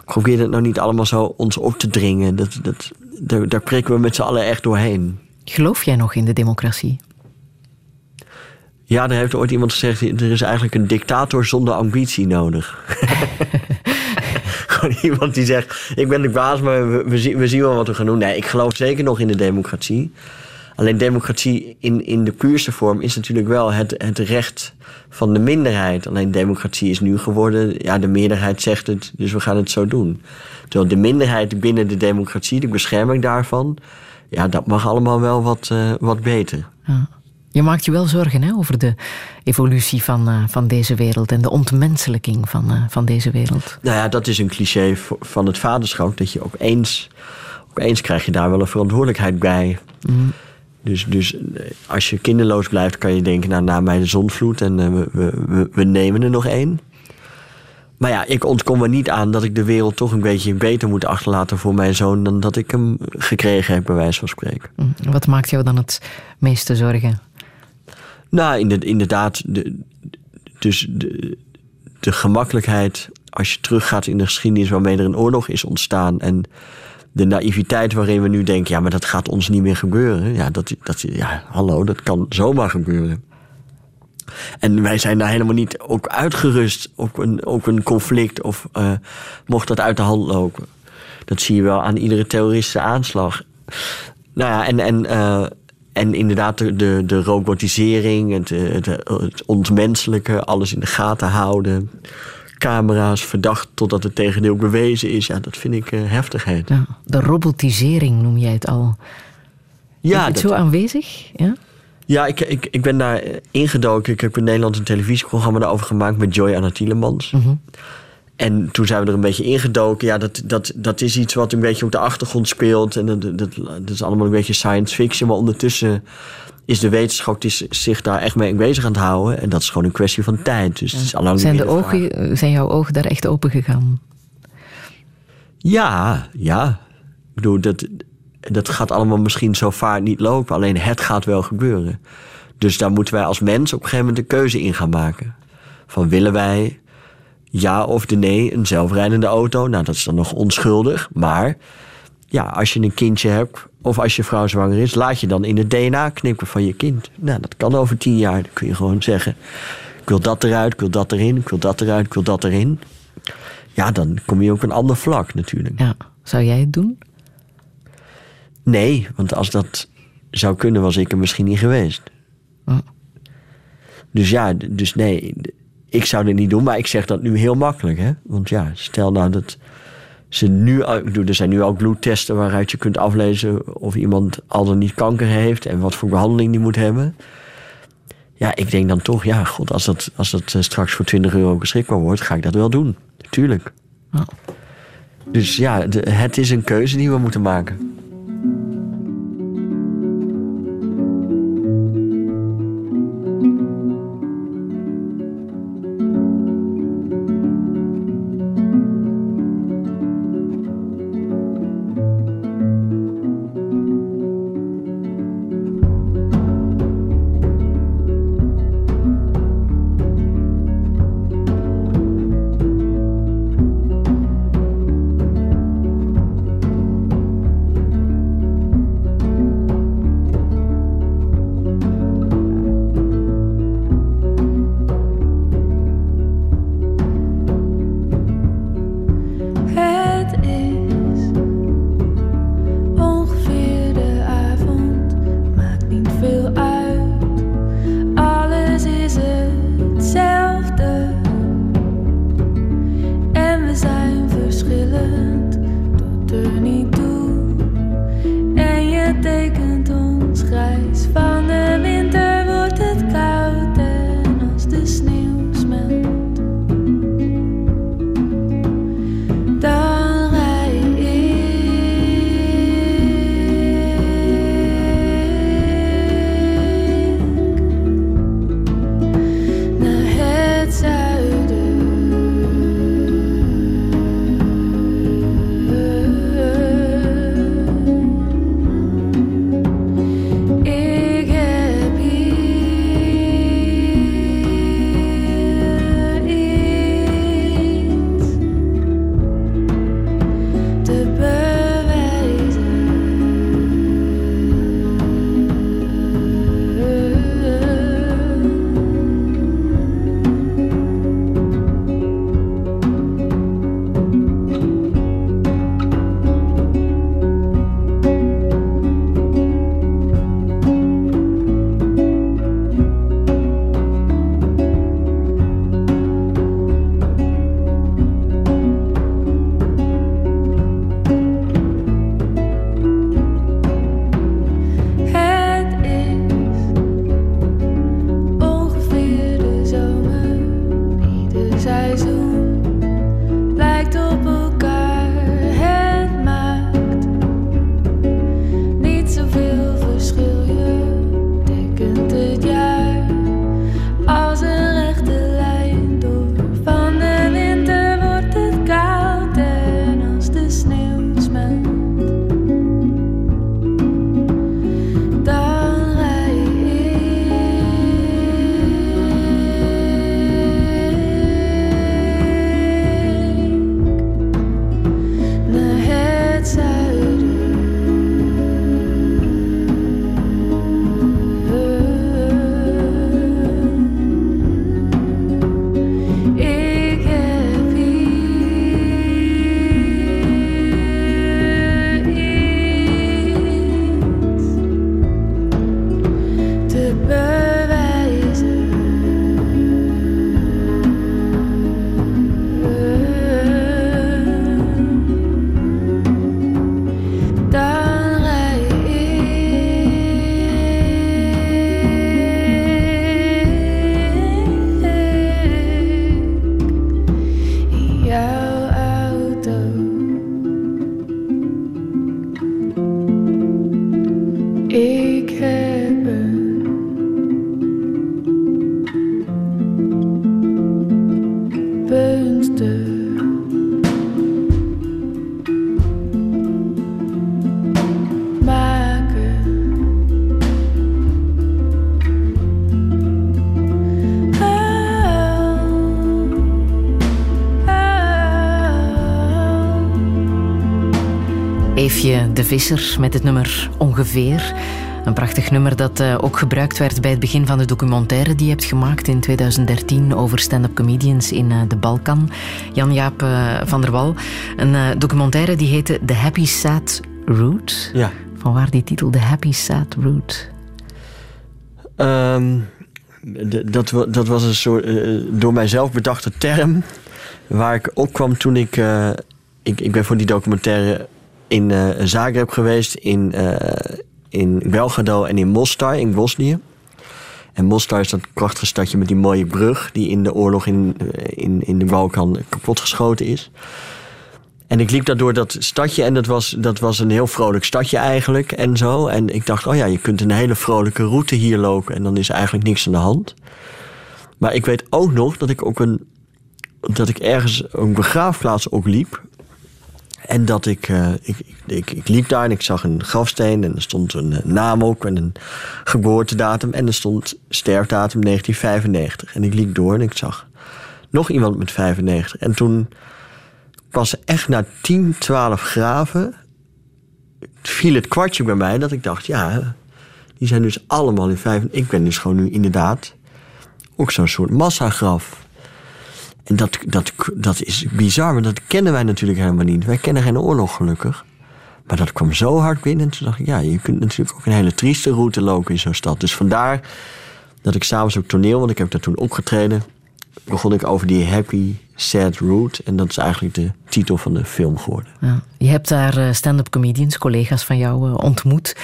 Probeer het nou niet allemaal zo ons op te dringen. Dat, dat, daar, daar prikken we met z'n allen echt doorheen. Geloof jij nog in de democratie? Ja, er heeft ooit iemand gezegd, er is eigenlijk een dictator zonder ambitie nodig. Gewoon iemand die zegt, ik ben de baas, maar we, we, zien, we zien wel wat we gaan doen. Nee, ik geloof zeker nog in de democratie. Alleen democratie in, in de puurste vorm is natuurlijk wel het, het recht van de minderheid. Alleen democratie is nu geworden, ja, de meerderheid zegt het, dus we gaan het zo doen. Terwijl de minderheid binnen de democratie, de bescherming daarvan, ja, dat mag allemaal wel wat, eh, wat beter. Ja. Je maakt je wel zorgen hè, over de evolutie van, eh, van deze wereld en de ontmenselijking van, eh, van deze wereld. Nou ja, dat is een cliché van het vaderschap. Dat je ook eens, ook eens krijg je daar wel een verantwoordelijkheid bij. Dus, dus eh, als je kinderloos blijft, kan je denken, nou, na mij de zonvloed en eh, we, we, we, nemen er nog één. Maar ja, ik ontkom er niet aan dat ik de wereld toch een beetje beter moet achterlaten voor mijn zoon dan dat ik hem gekregen heb, bij wijze van spreken. Mm. Wat maakt jou dan het meeste zorgen? Nou, inderdaad, inderdaad de, dus de, de gemakkelijkheid als je teruggaat in de geschiedenis waarmee er een oorlog is ontstaan en de naïviteit waarin we nu denken, ja, maar dat gaat ons niet meer gebeuren. Ja, dat, dat, ja hallo, dat kan zomaar gebeuren. En wij zijn daar helemaal niet ook uitgerust op een, een conflict of uh, mocht dat uit de hand lopen. Dat zie je wel aan iedere terroristische aanslag. Nou ja, en, en, uh, en inderdaad de, de, de robotisering, het, het, het ontmenselijke, alles in de gaten houden camera's verdacht totdat het tegendeel bewezen is. Ja, dat vind ik uh, heftigheid. Ja, de robotisering noem jij het al. Ja, is het dat... zo aanwezig? Ja, ja ik, ik, ik ben daar ingedoken. Ik heb in Nederland een televisieprogramma daarover gemaakt met Joy Anna Tielemans. Mm -hmm. En toen zijn we er een beetje ingedoken. Ja, dat, dat, dat is iets wat een beetje op de achtergrond speelt. En dat, dat, dat is allemaal een beetje science fiction. Maar ondertussen is de wetenschap zich daar echt mee bezig aan het houden. En dat is gewoon een kwestie van tijd. Dus het is al zijn, de ogen, zijn jouw ogen daar echt open gegaan? Ja, ja. Ik bedoel, dat, dat gaat allemaal misschien zo vaart niet lopen. Alleen het gaat wel gebeuren. Dus daar moeten wij als mens op een gegeven moment een keuze in gaan maken. Van willen wij ja of de nee een zelfrijdende auto? Nou, dat is dan nog onschuldig. Maar ja, als je een kindje hebt of als je vrouw zwanger is, laat je dan in het DNA knippen van je kind. Nou, dat kan over tien jaar. Dan kun je gewoon zeggen: Ik wil dat eruit, ik wil dat erin, ik wil dat eruit, ik wil dat erin. Ja, dan kom je op een ander vlak natuurlijk. Ja. Zou jij het doen? Nee, want als dat zou kunnen, was ik er misschien niet geweest. Oh. Dus ja, dus nee, ik zou het niet doen, maar ik zeg dat nu heel makkelijk. Hè? Want ja, stel nou dat ze nu, er zijn nu ook bloedtesten waaruit je kunt aflezen of iemand al dan niet kanker heeft en wat voor behandeling die moet hebben. Ja, ik denk dan toch, ja, god, als dat, als dat eh, straks voor 20 euro beschikbaar wordt, ga ik dat wel doen. Tuurlijk. Oh. Dus ja, het is een keuze die we moeten maken. Visser met het nummer Ongeveer. Een prachtig nummer dat uh, ook gebruikt werd bij het begin van de documentaire die je hebt gemaakt in 2013 over stand-up comedians in uh, de Balkan. Jan-Jaap uh, van der Wal. Een documentaire die heette The Happy Sad Route. Ja. Vanwaar die titel, The Happy Sad Route? Um, dat, dat, was een soort door mijzelf bedachte term. Waar ik opkwam toen ik, ik... Ik ben voor die documentaire in Zagreb geweest, in in Belgrado en in Mostar in Bosnië. En Mostar is dat prachtige stadje met die mooie brug die in de oorlog in, eh, in, in de Balkan kapotgeschoten is. En ik liep daar door dat stadje en dat was, dat was een heel vrolijk stadje eigenlijk en zo. En ik dacht, oh ja, je kunt een hele vrolijke route hier lopen en dan is eigenlijk niks aan de hand. Maar ik weet ook nog dat ik ook een, dat ik ergens een begraafplaats ook liep. En dat ik, uh, ik, ik, ik, liep daar en ik zag een grafsteen en er stond een uh, naam op en een geboortedatum. En er stond sterfdatum 1995. En ik liep door en ik zag nog iemand met 95. En toen pas echt na 10, 12 graven viel het kwartje bij mij dat ik dacht, ja, die zijn dus allemaal in 5. Ik ben dus gewoon nu inderdaad ook zo'n soort massagraf. En dat, dat, dat is bizar, maar dat kennen wij natuurlijk helemaal niet. Wij kennen geen oorlog gelukkig. Maar dat kwam zo hard binnen. En toen dacht ik, ja, je kunt natuurlijk ook een hele trieste route lopen in zo'n stad. Dus vandaar dat ik s'avonds ook toneel, want ik heb daar toen opgetreden. Begon ik over die happy, sad route. En dat is eigenlijk de titel van de film geworden. Ja. Je hebt daar eh, stand-up comedians, collega's van jou, eh, ontmoet.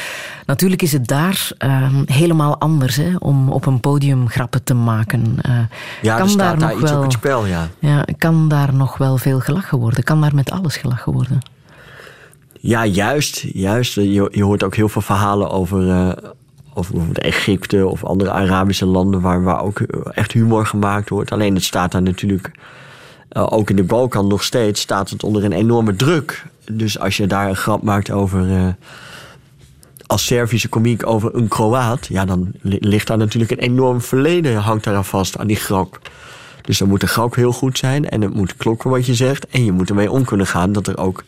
Natuurlijk is het daar uh, helemaal anders hè, om op een podium grappen te maken. Uh, ja, kan er staat daar, iets wel, op het spel, ja. ja. Kan daar nog wel veel gelachen worden? Kan daar met alles gelachen worden? Ja, juist. juist. Je, je hoort ook heel veel verhalen over, uh, over bijvoorbeeld Egypte of andere Arabische landen waar, waar ook echt humor gemaakt wordt. Alleen het staat daar natuurlijk, uh, ook in de Balkan nog steeds, staat het onder een enorme druk. Dus als je daar een grap maakt over. Uh, als Servische komiek over een Kroaat, ja, dan ligt daar natuurlijk een enorm verleden hangt daar aan vast aan die grap. Dus dan moet de grap heel goed zijn en het moet klokken wat je zegt. En je moet ermee om kunnen gaan dat er ook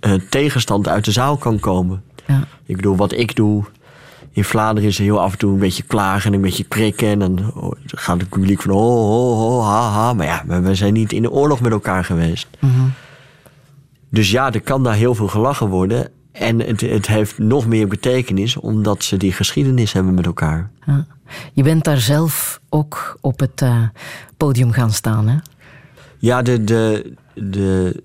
uh, tegenstand uit de zaal kan komen. Ja. Ik bedoel, wat ik doe. In Vlaanderen is er heel af en toe een beetje klagen en een beetje prikken. En dan gaat het publiek van oh, oh, oh, ha, ha. Maar ja, we zijn niet in de oorlog met elkaar geweest. Mm -hmm. Dus ja, er kan daar heel veel gelachen worden. En het, het, heeft nog meer betekenis omdat ze die geschiedenis hebben met elkaar. Ja. Je bent daar zelf ook op het uh, podium gaan staan, hè? Ja, de, de, de,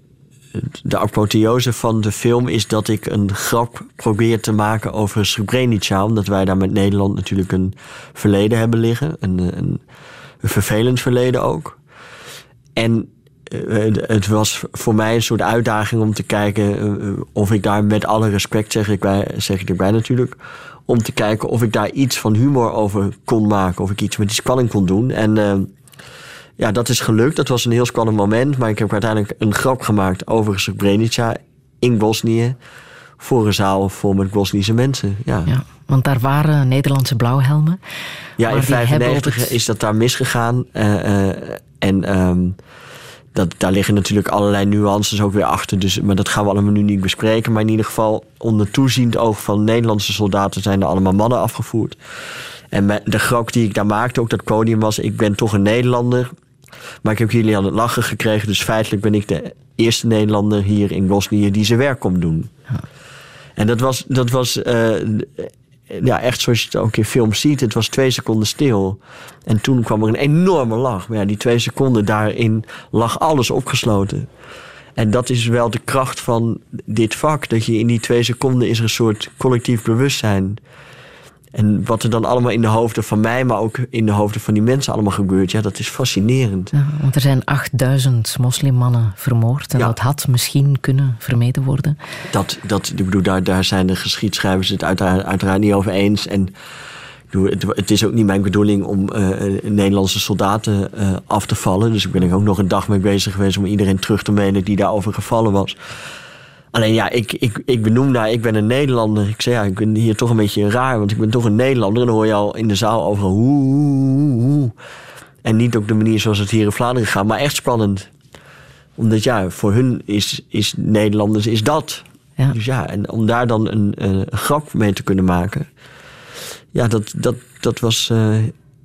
de apotheose van de film is dat ik een grap probeer te maken over Srebrenica. Omdat wij daar met Nederland natuurlijk een verleden hebben liggen. Een, een, vervelend verleden ook. En uh, het was voor mij een soort uitdaging om te kijken uh, of ik daar met alle respect, zeg ik, bij, zeg ik erbij natuurlijk, om te kijken of ik daar iets van humor over kon maken. Of ik iets met die spanning kon doen. En uh, ja, dat is gelukt. Dat was een heel spannend moment. Maar ik heb uiteindelijk een grap gemaakt over Srebrenica in Bosnië. Voor een zaal vol met Bosnische mensen. Ja. ja want daar waren Nederlandse blauwhelmen. Ja, in 1995 is dat daar misgegaan. en um, dat, daar liggen natuurlijk allerlei nuances ook weer achter. Dus, maar dat gaan we allemaal nu niet bespreken. Maar in ieder geval, onder toeziend oog van Nederlandse soldaten zijn er allemaal mannen afgevoerd. En de grap die ik daar maakte, ook dat podium was: ik ben toch een Nederlander. Maar ik heb jullie aan het lachen gekregen. Dus feitelijk ben ik de eerste Nederlander hier in Bosnië die zijn werk komt doen. Ja. En dat was, dat was uh, ja, echt zoals je het ook in films ziet. Het was twee seconden stil. En toen kwam er een enorme lach. Maar ja, die twee seconden daarin lag alles opgesloten. En dat is wel de kracht van dit vak. Dat je in die twee seconden is er een soort collectief bewustzijn. En wat er dan allemaal in de hoofden van mij, maar ook in de hoofden van die mensen allemaal gebeurt, ja, dat is fascinerend. Ja, want er zijn 8000 moslimmannen vermoord en ja. dat had misschien kunnen vermeden worden. Dat, dat, ik bedoel, daar, daar zijn de geschiedschrijvers het uiteraard, uiteraard niet over eens. En Het, het is ook niet mijn bedoeling om eh, Nederlandse soldaten eh, af te vallen. Dus ik ben er ook nog een dag mee bezig geweest om iedereen terug te menen die daarover gevallen was. Alleen ja, ik, ik, ik benoem daar, ik ben een Nederlander. Ik zei ja, ik ben hier toch een beetje raar, want ik ben toch een Nederlander. En dan hoor je al in de zaal over hoe, hoe, hoe. En niet op de manier zoals het hier in Vlaanderen gaat, maar echt spannend. Omdat ja, voor hun is, is Nederlanders is dat. Ja. Dus ja, en om daar dan een, een grap mee te kunnen maken. Ja, dat, dat, dat was eh,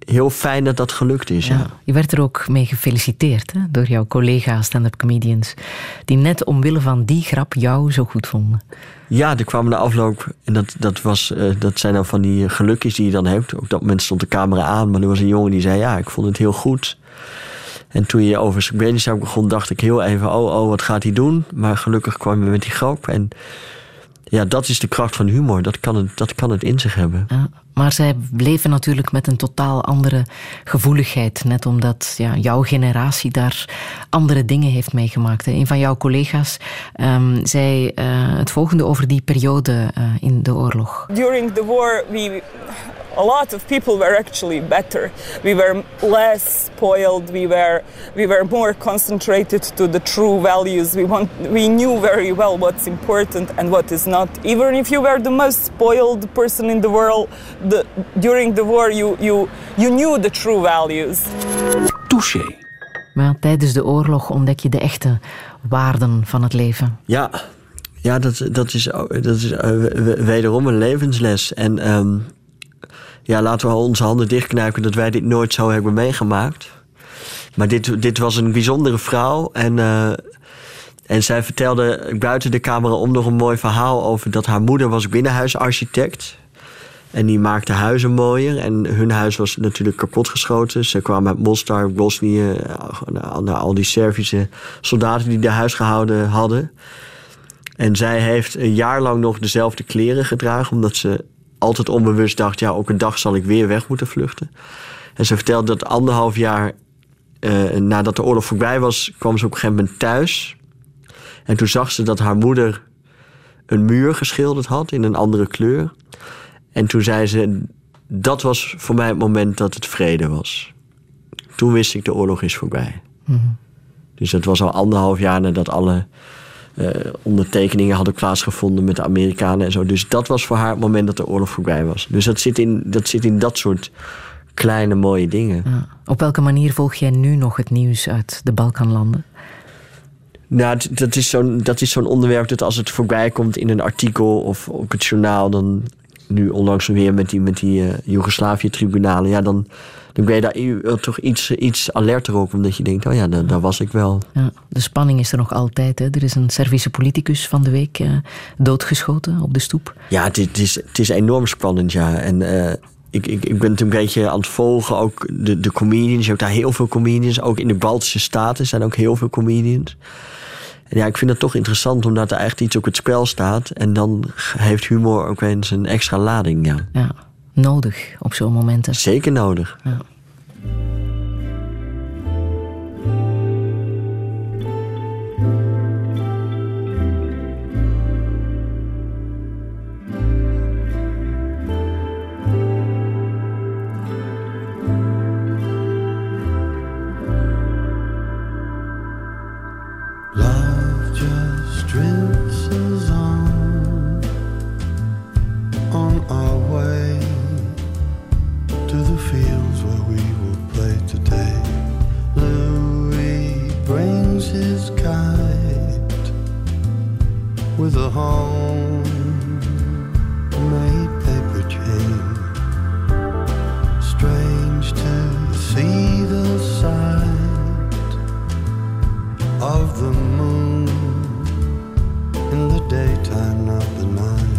heel fijn dat dat gelukt is. Ja. Ja. Je werd er ook mee gefeliciteerd hè, door jouw collega's stand-up comedians, die net omwille van die grap jou zo goed vonden. Ja, er kwam de afloop. En dat, dat, was, eh, dat zijn dan van die gelukjes die je dan hebt. Op dat moment stond de camera aan. Maar er was een jongen die zei: Ja, ik vond het heel goed. En toen je over Srebrenica begon, dacht ik heel even: Oh, oh, wat gaat hij doen? Maar gelukkig kwam je met die grap. En ja, dat is de kracht van humor. Dat kan het, dat kan het in zich hebben. Ja. Maar zij bleven natuurlijk met een totaal andere gevoeligheid. Net omdat ja, jouw generatie daar andere dingen heeft meegemaakt. hè. Een van jouw collega's ehm, zei eh, het volgende over die periode eh, in de oorlog. During the war, we a lot of people were actually better. We were less spoiled. We were we were more concentrated to the true values. We want we knew very well what's important and what is not. Even if you were the most spoiled person in the world, the, during the war, you you you knew the true values. Touché. Maar tijdens de oorlog ontdek je de echte waarden van het leven. Ja, ja dat, dat is, dat is eh, wederom een levensles. En ehm, ja, laten we onze handen dichtknijpen dat wij dit nooit zo hebben meegemaakt. Maar dit, dit was een bijzondere vrouw. En, eh, en zij vertelde buiten de camera om nog een mooi verhaal over dat haar moeder was binnenhuisarchitect. En die maakte huizen mooier. En hun huis was natuurlijk kapotgeschoten. Ze kwamen uit Mostar, Bosnië. eh, Naar, al die Servische soldaten die de huis gehouden hadden. En zij heeft een jaar lang nog dezelfde kleren gedragen. Omdat ze altijd onbewust dacht... ja, ook een dag zal ik weer weg moeten vluchten. En ze vertelde dat anderhalf jaar eh, nadat de oorlog voorbij was... kwam ze op een gegeven moment thuis. En toen zag ze dat haar moeder een muur geschilderd had in een andere kleur. En toen zei ze, dat was voor mij het moment dat het vrede was. Toen wist ik, de oorlog is voorbij. Dus dat was al anderhalf jaar nadat alle eh, ondertekeningen hadden plaatsgevonden met de Amerikanen en zo. Dus dat was voor haar het moment dat de oorlog voorbij was. Dus dat zit in dat, zit in dat soort kleine mooie dingen. Ja. Op welke manier volg jij nu nog het nieuws uit de Balkanlanden? Nou, dat is zo'n dat is zo'n onderwerp dat als het voorbij komt in een artikel of op het journaal, dan nu onlangs weer met die, met die eh, Joegoslavië-tribunalen, ja, dan, dan ben je daar toch iets, iets alerter op, omdat je denkt, oh ja, daar, daar was ik wel. Ja, de spanning is er nog altijd. Hè. Er is een Servische politicus van de week eh, doodgeschoten op de stoep. Ja, het, is- het, is, het is enorm spannend, ja. En eh, ik, ik, ik ben het een beetje aan het volgen, ook de, de comedians. Je hebt daar heel veel comedians, ook in de Baltische Staten zijn ook heel veel comedians. En ja, ik vind het toch interessant omdat er echt iets op het spel staat. En dan heeft humor ook eens een extra lading, ja. Ja, nodig op zo'n momenten. Zeker nodig. Ja. Home made paper chain. Strange to see the sight of the moon in the daytime, not the night.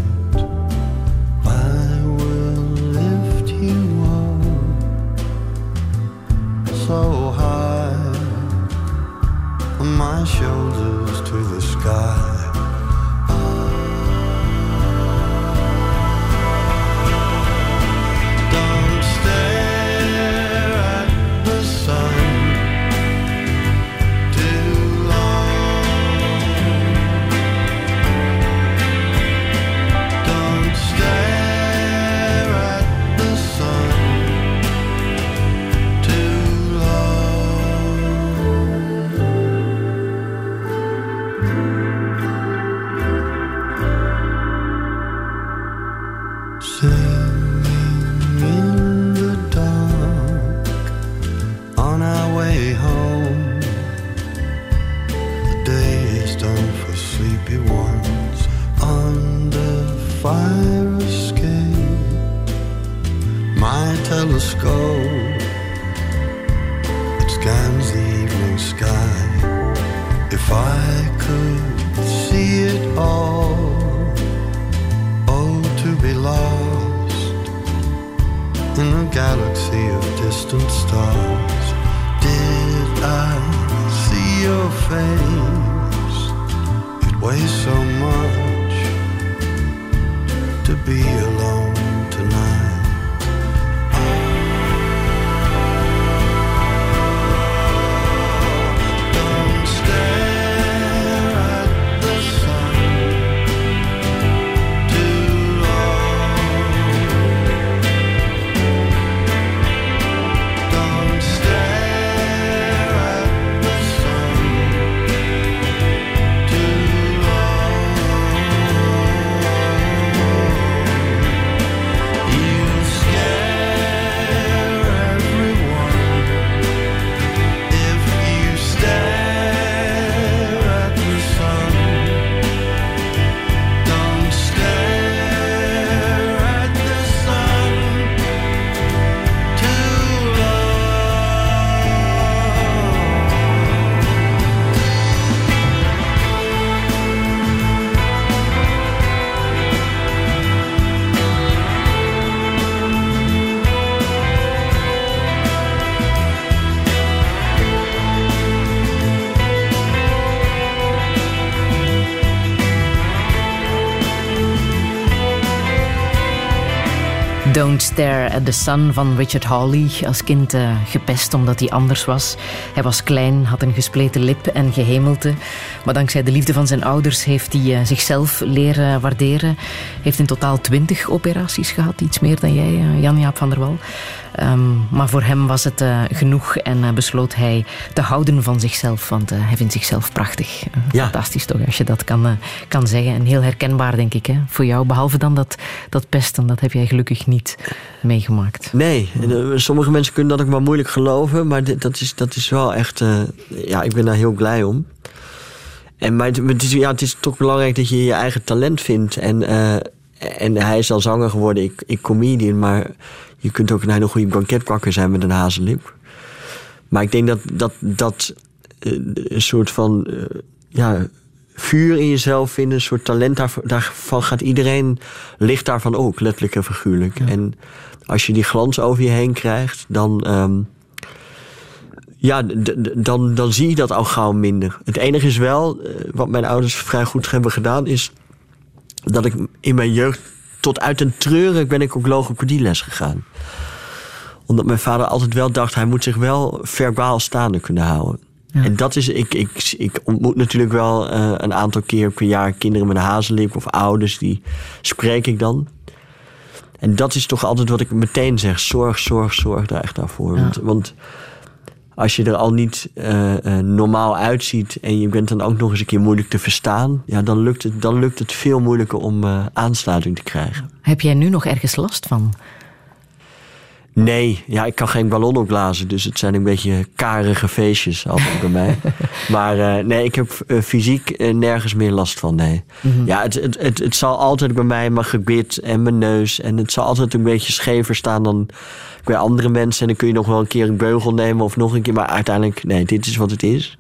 Stare at the Sun van Richard Hawley. Als kind eh, gepest omdat hij anders was. Hij was klein, had een gespleten lip en gehemelte. Maar dankzij de liefde van zijn ouders heeft hij eh, zichzelf leren waarderen. Heeft in totaal twintig operaties gehad. Iets meer dan jij, eh, Jan-Jaap van der Wal. Ehm, maar voor hem was het eh, genoeg en eh, besloot hij te houden van zichzelf. Want eh, hij vindt zichzelf prachtig. Fantastisch toch, als je dat kan, kan zeggen. En heel herkenbaar, denk ik, hè, voor jou. Behalve dan dat, dat pesten, dat heb jij gelukkig niet meegemaakt. Nee, en, sommige mensen kunnen dat ook maar moeilijk geloven. Maar dit, dat, is, dat is wel echt... ja, ik ben daar heel blij om. En, maar het, maar het is, ja, het is toch belangrijk dat je je eigen talent vindt. En, en hij is al zanger geworden, ik, ik comedian. Maar je kunt ook een hele goede banketbakker zijn met een hazellip. Maar ik denk dat dat, dat eh, een soort van... eh, ja, vuur in jezelf vinden, een soort talent daarvan, daarvan gaat iedereen, ligt daarvan ook, letterlijk en figuurlijk. En als je die glans over je heen krijgt, dan, ehm, ja, dan, dan zie je dat al gauw minder. Het enige is wel, eh, wat mijn ouders vrij goed hebben gedaan, is dat ik in mijn jeugd tot uit een treuren ben ik ook logopedieles gegaan. Omdat mijn vader altijd wel dacht, hij moet zich wel verbaal staande kunnen houden. En dat is, ik, ik, ik ontmoet natuurlijk wel eh, een aantal keer per jaar kinderen met een hazellip of ouders, die spreek ik dan. En dat is toch altijd wat ik meteen zeg. Zorg, zorg, zorg daar echt voor. Want, want als je er al niet eh, eh, normaal uitziet en je bent dan ook nog eens een keer moeilijk te verstaan, ja, dan, lukt het, dan lukt het veel moeilijker om eh, aansluiting te krijgen. Heb jij nu nog ergens last van? Nee, ja, ik kan geen ballon opblazen, dus het zijn een beetje karige feestjes altijd bij mij. Maar eh, nee, ik heb eh, fysiek eh, nergens meer last van, nee. Mhm. Ja, het, het, het, het zal altijd bij mij mijn gebit en mijn neus en het zal altijd een beetje schever staan dan bij andere mensen. En dan kun je nog wel een keer een beugel nemen of nog een keer, maar uiteindelijk, nee, dit is wat het is.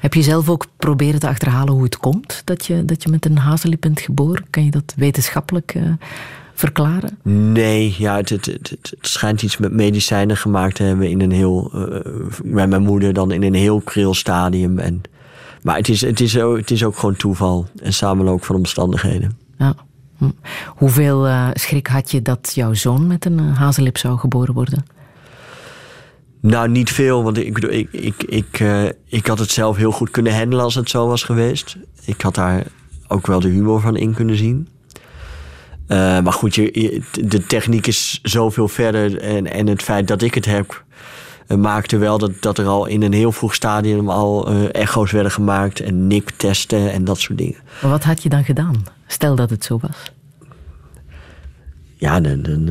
Heb je zelf ook proberen te achterhalen hoe het komt dat je, dat je met een hazellip bent geboren? Kan je dat wetenschappelijk verklaren? Nee, ja, het, het, het, het schijnt iets met medicijnen gemaakt te hebben in een heel, eh, bij mijn moeder dan in een heel kril stadium. En, maar het is, het, is ook, het is ook gewoon toeval en samenloop van omstandigheden. Ja. Hm. Hoeveel eh, schrik had je dat jouw zoon met een eh, hazellip zou geboren worden? Nou, niet veel, want ik, bedoel, ik, ik, ik, ik had het zelf heel goed kunnen handelen als het zo was geweest. Ik had daar ook wel de humor van in kunnen zien. Eh, maar goed, je, de techniek is zoveel verder. En, en het feit dat ik het heb, eh, maakte wel dat, dat er al in een heel vroeg stadium al eh, echo's werden gemaakt. En niptesten en dat soort dingen. Maar wat had je dan gedaan? Stel dat het zo was. Ja, dan, dan,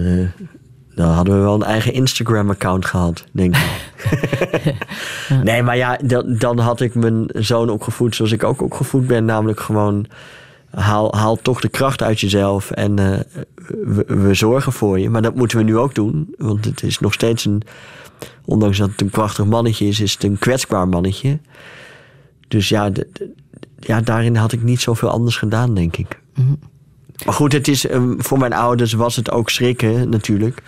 dan hadden we wel een eigen Instagram-account gehad, denk ik. Nee, maar ja, dan, dan had ik mijn zoon opgevoed zoals ik ook opgevoed ben. Namelijk gewoon haal, haal toch de kracht uit jezelf en eh, we, we zorgen voor je. Maar dat moeten we nu ook doen, want het is nog steeds een, ondanks dat het een prachtig mannetje is, is het een kwetsbaar mannetje. Dus ja, de- de- ja daarin had ik niet zoveel anders gedaan, denk ik. Maar goed, het is, ehm, voor mijn ouders was het ook schrikken natuurlijk.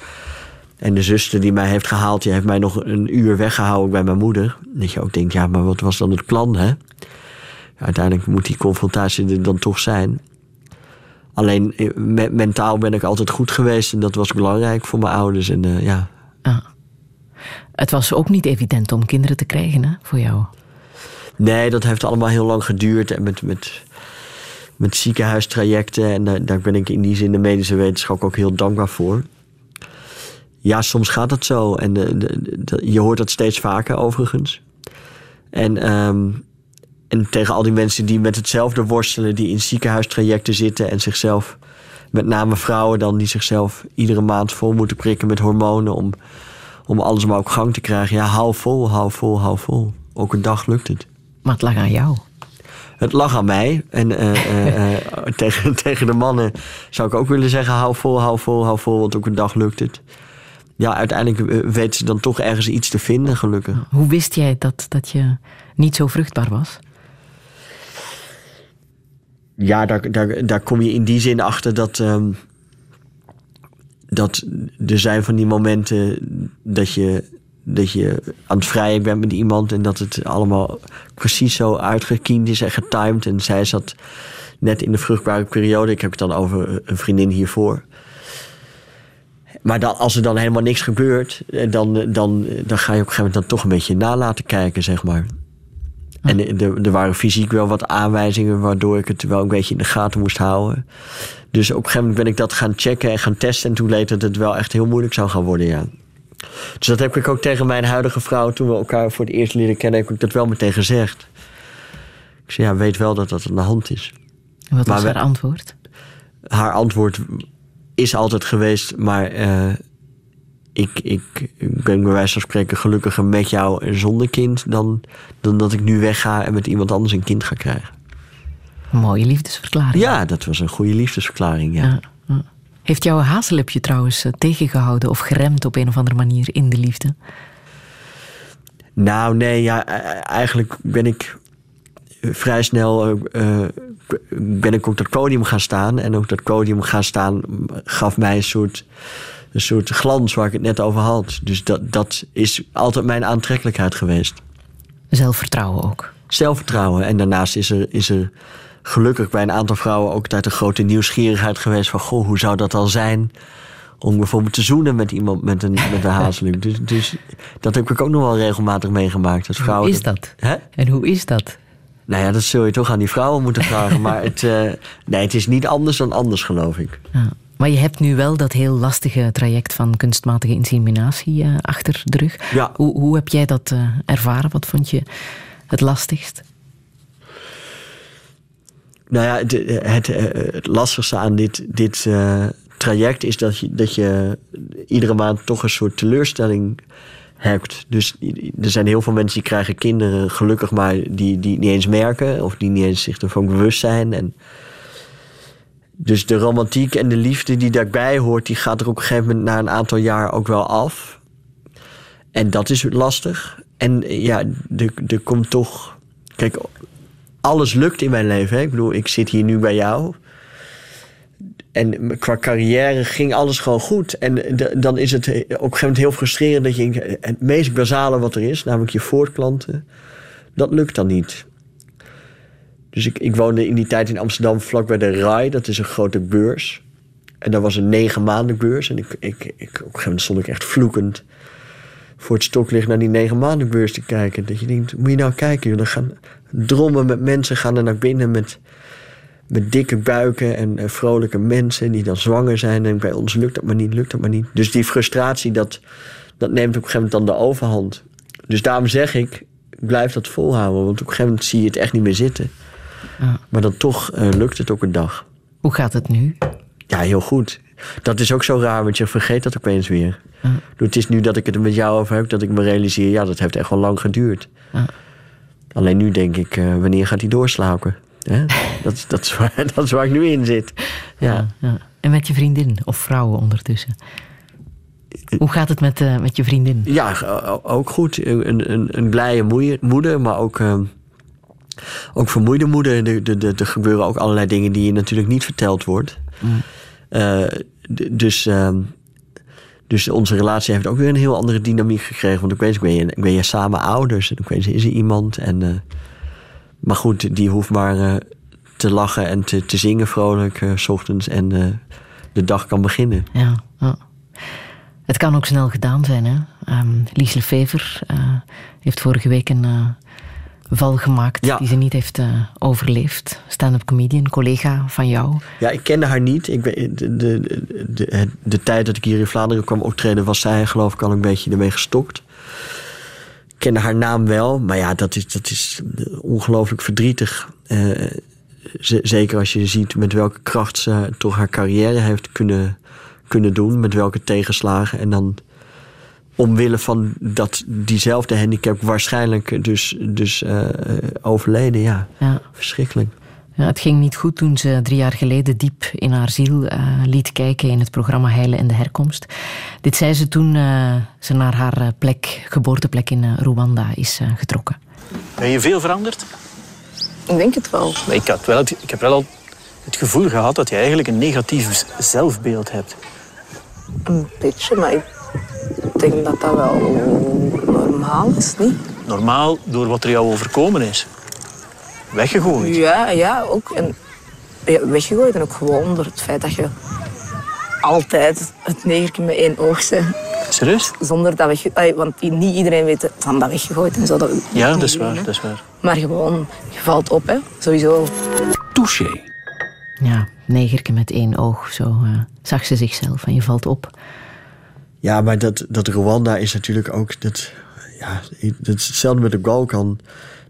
En de zuster die mij heeft gehaald, die heeft mij nog een uur weggehouden bij mijn moeder. Dat je ook denkt, ja, maar wat was dan het plan, hè? Uiteindelijk moet die confrontatie er dan toch zijn. Alleen eh, me- mentaal ben ik altijd goed geweest en dat was belangrijk voor mijn ouders. En eh, ja, Het was ook niet evident om kinderen te krijgen, hè, voor jou. Nee, dat heeft allemaal heel lang geduurd. En met, met, met ziekenhuistrajecten. En daar, daar ben ik in die zin de medische wetenschap ook heel dankbaar voor. Ja, soms gaat het zo. En de, de- de- je hoort dat steeds vaker overigens. En, ehm, en tegen al die mensen die met hetzelfde worstelen, die in ziekenhuistrajecten zitten en zichzelf, met name vrouwen dan, die zichzelf iedere maand vol moeten prikken met hormonen om, om alles maar op gang te krijgen. Ja, hou vol, hou vol, hou vol. Ook een dag lukt het. Maar het lag aan jou. Het lag aan mij. En eh, eh, eh, tegen, tegen de mannen zou ik ook willen zeggen: hou vol, hou vol, hou vol, want ook een dag lukt het. Ja, uiteindelijk weten ze dan toch ergens iets te vinden, gelukkig. Hoe wist jij dat, dat je niet zo vruchtbaar was? Ja, daar, daar, daar kom je in die zin achter dat. ehm, dat er zijn van die momenten dat je, dat je aan het vrijen bent met iemand en dat het allemaal precies zo uitgekiend is en getimed. En zij zat net in de vruchtbare periode. Ik heb het dan over een vriendin hiervoor. Maar dan, als er dan helemaal niks gebeurt, eh, dan, dan, dan ga je op een gegeven moment dan toch een beetje na laten kijken, zeg maar. En er- waren fysiek wel wat aanwijzingen waardoor ik het wel een beetje in de gaten moest houden. Dus op een gegeven moment ben ik dat gaan checken en gaan testen. En toen leed dat het wel echt heel moeilijk zou gaan worden, ja. Dus dat heb ik ook tegen mijn huidige vrouw, toen we elkaar voor het eerst leren kennen, heb ik dat wel meteen gezegd. Ik zei, ja, weet wel dat dat aan de hand is. En wat was Maar haar we- antwoord? Haar antwoord is altijd geweest, maar eh, ik, ik, ik ben bij wijze van spreken gelukkiger met jou en zonder kind dan, dan dat ik nu wegga en met iemand anders een kind ga krijgen. Een mooie liefdesverklaring. Ja, dat was een goede liefdesverklaring, ja. Ja, ja. Heeft jouw hazelipje trouwens eh, tegengehouden of geremd op een of andere manier in de liefde? Nou, nee, ja, e- eigenlijk ben ik vrij snel eh, eh, ben ik op dat podium gaan staan. En op dat podium gaan staan gaf mij een soort, een soort glans waar ik het net over had. Dus dat, dat is altijd mijn aantrekkelijkheid geweest. Zelfvertrouwen ook. Zelfvertrouwen. En daarnaast is er, is er gelukkig bij een aantal vrouwen ook altijd een grote nieuwsgierigheid geweest van goh, hoe zou dat dan zijn? Om bijvoorbeeld te zoenen met iemand met een, met een hazeling. Dus, dus dat heb ik ook nog wel regelmatig meegemaakt. Dat vrouwen Hoe is dat? Hè? En hoe is dat? Nou ja, dat zul je toch aan die vrouwen moeten vragen. Maar het, eh, nee, het is niet anders dan anders, geloof ik. Ja. Maar je hebt nu wel dat heel lastige traject van kunstmatige inseminatie eh, achter de rug. Ja. Hoe, hoe heb jij dat eh, ervaren? Wat vond je het lastigst? Nou ja, het, het, eh, het lastigste aan dit, dit eh, traject is dat je, dat je iedere maand toch een soort teleurstelling hebt. Dus er zijn heel veel mensen die krijgen kinderen, gelukkig maar, die, die niet eens merken of die niet eens zich ervan bewust zijn. En dus de romantiek en de liefde die daarbij hoort, die gaat er op een gegeven moment na een aantal jaar ook wel af. En dat is lastig. En eh, ja, er, er komt toch. Kijk, alles lukt in mijn leven. Hè? Ik bedoel, ik zit hier nu bij jou. En qua carrière ging alles gewoon goed. En de- dan is het op een gegeven moment heel frustrerend dat je het meest basale wat er is, namelijk je voortplanten, dat lukt dan niet. Dus ik, ik woonde in die tijd in Amsterdam vlak bij de RAI, dat is een grote beurs. En dat was een negen maanden beurs. En ik, ik, ik, op een gegeven moment stond ik echt vloekend voor het stoklicht naar die negen maanden beurs te kijken. Dat je denkt, moet je nou kijken, joh, dan gaan drommen met mensen gaan er naar binnen met, met dikke buiken en vrolijke mensen die dan zwanger zijn. En bij ons lukt dat maar niet, lukt dat maar niet. Dus die frustratie, dat, dat neemt op een gegeven moment dan de overhand. Dus daarom zeg ik, blijf dat volhouden. Want op een gegeven moment zie je het echt niet meer zitten. Ja. Maar dan toch eh, lukt het ook een dag. Hoe gaat het nu? Ja, heel goed. Dat is ook zo raar, want je vergeet dat opeens weer. Ja. Het is nu dat ik het er met jou over heb, dat ik me realiseer... ja, dat heeft echt wel lang geduurd. Ja. Alleen nu denk ik, eh, wanneer gaat hij doorslapen? Dat, is- dat, is waar, dat is waar ik nu in zit. Ja. ja. En met je vriendin of vrouwen ondertussen? Hoe gaat het met, eh, met je vriendin? Ja, ook goed. Een, een, een blije moeder, maar ook, ehm, ook vermoeide moeder. Er, gebeuren ook allerlei dingen die je natuurlijk niet verteld wordt. Mm. Eh, dus, ehm, dus onze relatie heeft ook weer een heel andere dynamiek gekregen. Want ik weet, ik ben, je, ben je samen ouders. En ik weet, is er iemand. En, eh, maar goed, die hoeft maar eh, te lachen en te, te zingen vrolijk s ochtends. En de dag kan beginnen. Ja, ja. Het kan ook snel gedaan zijn. Hè? Ehm Lies Lefever heeft vorige week een val gemaakt die ze niet heeft eh, overleefd. Stand-up comedian, collega van jou. Ja, ik kende haar niet. Ik weet, de, de, de, de, de tijd dat ik hier in Vlaanderen kwam optreden, was zij geloof ik al een beetje ermee gestokt. Ik kende haar naam wel, maar ja, dat is, dat is ongelooflijk verdrietig. Eh, zeker als je ziet met welke kracht ze toch haar carrière heeft kunnen, kunnen doen, met welke tegenslagen. En dan omwille van dat, diezelfde handicap waarschijnlijk dus, dus eh, overleden. Ja, Ja. verschrikkelijk. Ja, het ging niet goed toen ze drie jaar geleden diep in haar ziel eh, liet kijken in het programma Heilen en de Herkomst. Dit zei ze toen eh, ze naar haar eh, plek, geboorteplek in eh, Rwanda is eh, getrokken. Ben je veel veranderd? Ik denk het wel. Ik, had wel het, ik heb wel al het gevoel gehad dat je eigenlijk een negatief zelfbeeld hebt. Een beetje, maar ik denk dat dat wel normaal is, niet? Normaal door wat er jou overkomen is. Weggegooid. Ja, ja, ook. En, ja, weggegooid en ook gewoon door het feit dat je altijd het negertje met één oog bent. Serieus? Zonder dat. Ai, Want niet iedereen weet van dat weggegooid en zo. Dat Ja, dat is waar, dat is waar. Maar gewoon, je valt op, hè. Sowieso. Touché. Ja, negerke met één oog, zo eh, zag ze zichzelf en je valt op. Ja, maar dat, dat Rwanda is natuurlijk ook. Dat, ja, dat is hetzelfde met de Balkan.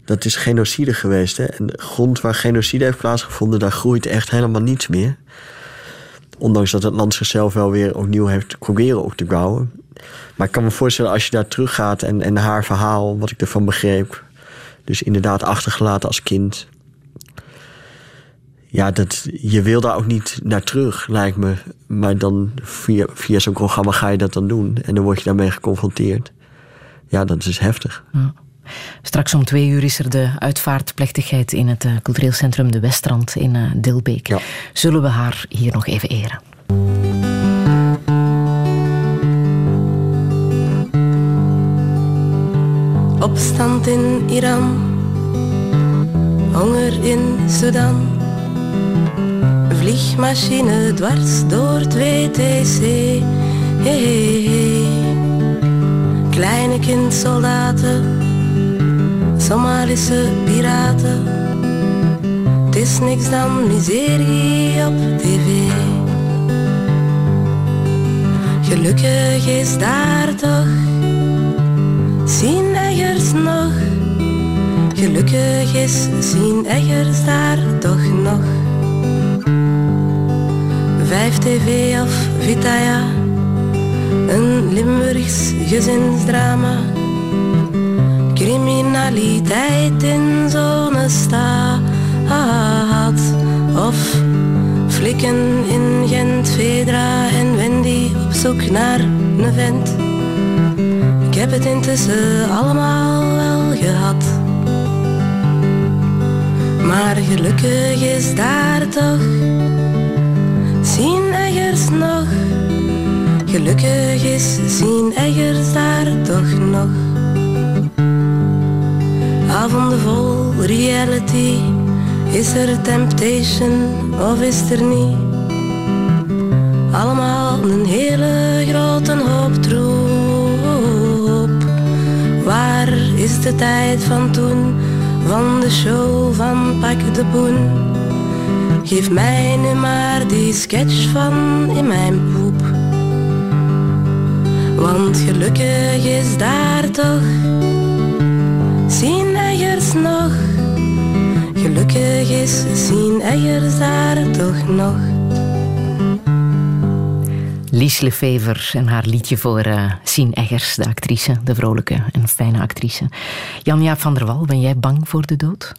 Dat is genocide geweest. Hè? En de grond waar genocide heeft plaatsgevonden, daar groeit echt helemaal niets meer. Ondanks dat het land zichzelf wel weer opnieuw heeft proberen op te bouwen. Maar ik kan me voorstellen, als je daar teruggaat en, en haar verhaal, wat ik ervan begreep. Dus inderdaad achtergelaten als kind. Ja, dat, je wil daar ook niet naar terug, lijkt me. Maar dan via, via zo'n programma ga je dat dan doen. En dan word je daarmee geconfronteerd. Ja, dat is dus heftig. Ja. Straks om twee uur is er de uitvaartplechtigheid in het eh, cultureel centrum De Westrand in eh, Dilbeek. Zullen we haar hier nog even eren? Opstand in Iran, honger in Sudan. Vliegmachine dwars door het WTC. Hey, hey, hey. Kleine kindsoldaten, Somalische piraten. Het is niks dan miserie op tv. Gelukkig is daar toch Zien Eggers nog? Gelukkig is Zien Eggers daar toch nog? Vijf TV of Vitaya, een Limburgs gezinsdrama. Criminaliteit in zo'n staat. Of flikken in Gent, Vedra en Wendy op zoek naar een vent. Ik heb het intussen allemaal wel gehad. Maar gelukkig is daar toch Zien Eggers nog. Gelukkig is Zien Eggers daar toch nog. Avonden vol reality. Is er temptation of is er niet? Allemaal een hele grote hoop troep. Waar is de tijd van toen? Van de show van Pak de Poen. Geef mij nu maar die sketch van in mijn poep. Want gelukkig is daar toch Zien Eggers nog. Gelukkig is Zien Eggers daar toch nog. Lies Lefever en haar liedje voor eh Sien Eggers, de actrice, de vrolijke en fijne actrice. Jan-Jaap van der Wal, ben jij bang voor de dood?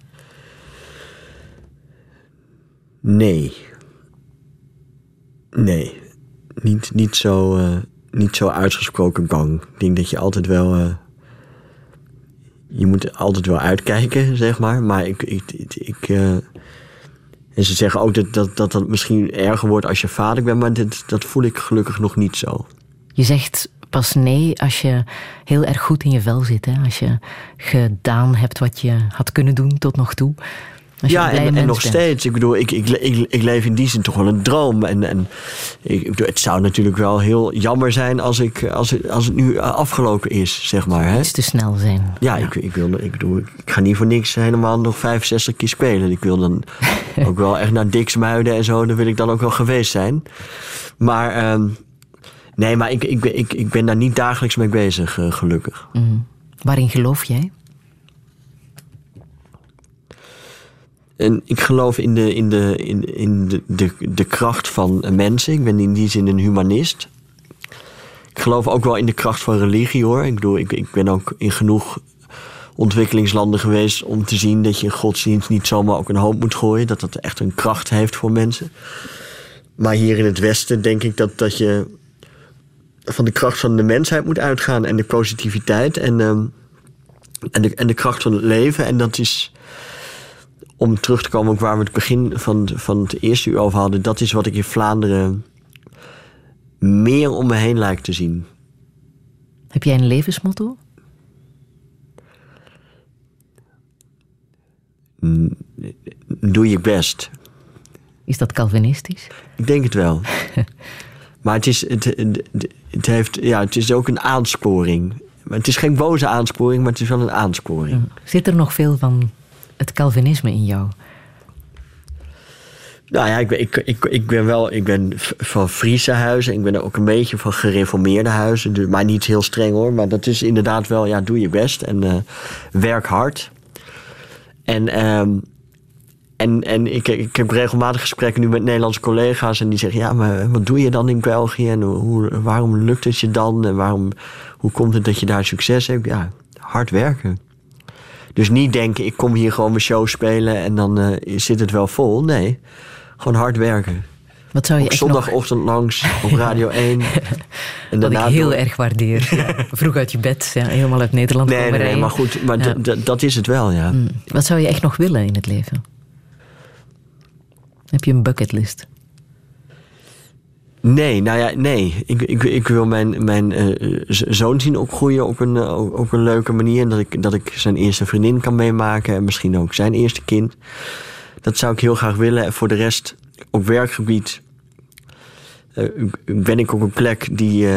Nee. Nee. Niet, niet, zo, eh, niet zo uitgesproken bang. Ik denk dat je altijd wel. eh, je moet altijd wel uitkijken, zeg maar. Maar ik. ik, ik, eh, en ze zeggen ook dat, dat, dat dat misschien erger wordt als je vader bent, maar dit, dat voel ik gelukkig nog niet zo. Je zegt pas nee als je heel erg goed in je vel zit. Hè? Als je gedaan hebt wat je had kunnen doen tot nog toe. Ja, en, nog bent. steeds. Ik bedoel, ik, ik, ik, ik leef in die zin toch wel een droom. En, en ik, bedoel, het zou natuurlijk wel heel jammer zijn als, ik, als, het, als het nu afgelopen is, zeg maar. Hè? Iets te snel zijn. Ja, Ik, ik, wil, ik, bedoel, ik ga niet voor niks helemaal nog 65 keer spelen. Ik wil dan ook wel echt naar Diksmuiden en zo. Daar wil ik dan ook wel geweest zijn. Maar ehm, nee, maar ik, ik, ben- ik, ik ben daar niet dagelijks mee bezig, eh, gelukkig. Mhm. Waarin geloof jij? En ik geloof in de, in de, in, in de, de, de kracht van mensen. Ik ben in die zin een humanist. Ik geloof ook wel in de kracht van religie hoor. Ik bedoel, ik, ik ben ook in genoeg ontwikkelingslanden geweest om te zien dat je godsdienst niet zomaar ook een hoop moet gooien. Dat dat echt een kracht heeft voor mensen. Maar hier in het Westen denk ik dat, dat je van de kracht van de mensheid moet uitgaan en de positiviteit en, ehm, en, de, en de kracht van het leven. En dat is om terug te komen ook waar we het begin van, van het eerste uur over hadden, dat is wat ik in Vlaanderen meer om me heen lijkt te zien. Heb jij een levensmotto? Doe je best. Is dat Calvinistisch? Ik denk het wel. maar het is, het, het, het, heeft, ja, het is ook een aansporing. Maar het is geen boze aansporing, maar het is wel een aansporing. Zit er nog veel van het Calvinisme in jou? Nou ja, ik ben, ik, ik, ik ben wel ik ben van Friese huizen. Ik ben ook een beetje van gereformeerde huizen. Dus, maar niet heel streng hoor. Maar dat is inderdaad wel, ja, doe je best. En eh, werk hard. En, ehm, en, en ik, ik heb regelmatig gesprekken nu met Nederlandse collega's. En die zeggen, ja, maar wat doe je dan in België? En hoe, waarom lukt het je dan? En waarom, hoe komt het dat je daar succes hebt? Ja, hard werken. Dus niet denken, ik kom hier gewoon mijn show spelen en dan eh, zit het wel vol. Nee, gewoon hard werken. Wat zou je echt nog- zondagochtend langs op Radio 1. En Wat ik heel erg waardeer. Ja. Vroeg uit je bed, ja, helemaal uit Nederland Nee, nee, nee, maar goed, maar Ja. dat is het wel, ja. Mm. Wat zou je echt nog willen in het leven? Heb je een bucketlist? Nee, nou ja, nee. Ik, ik, ik wil mijn, mijn eh, zoon zien opgroeien op een, eh, op een leuke manier. En dat ik, dat ik zijn eerste vriendin kan meemaken. En misschien ook zijn eerste kind. Dat zou ik heel graag willen. En voor de rest, op werkgebied... eh, ben ik op een plek die,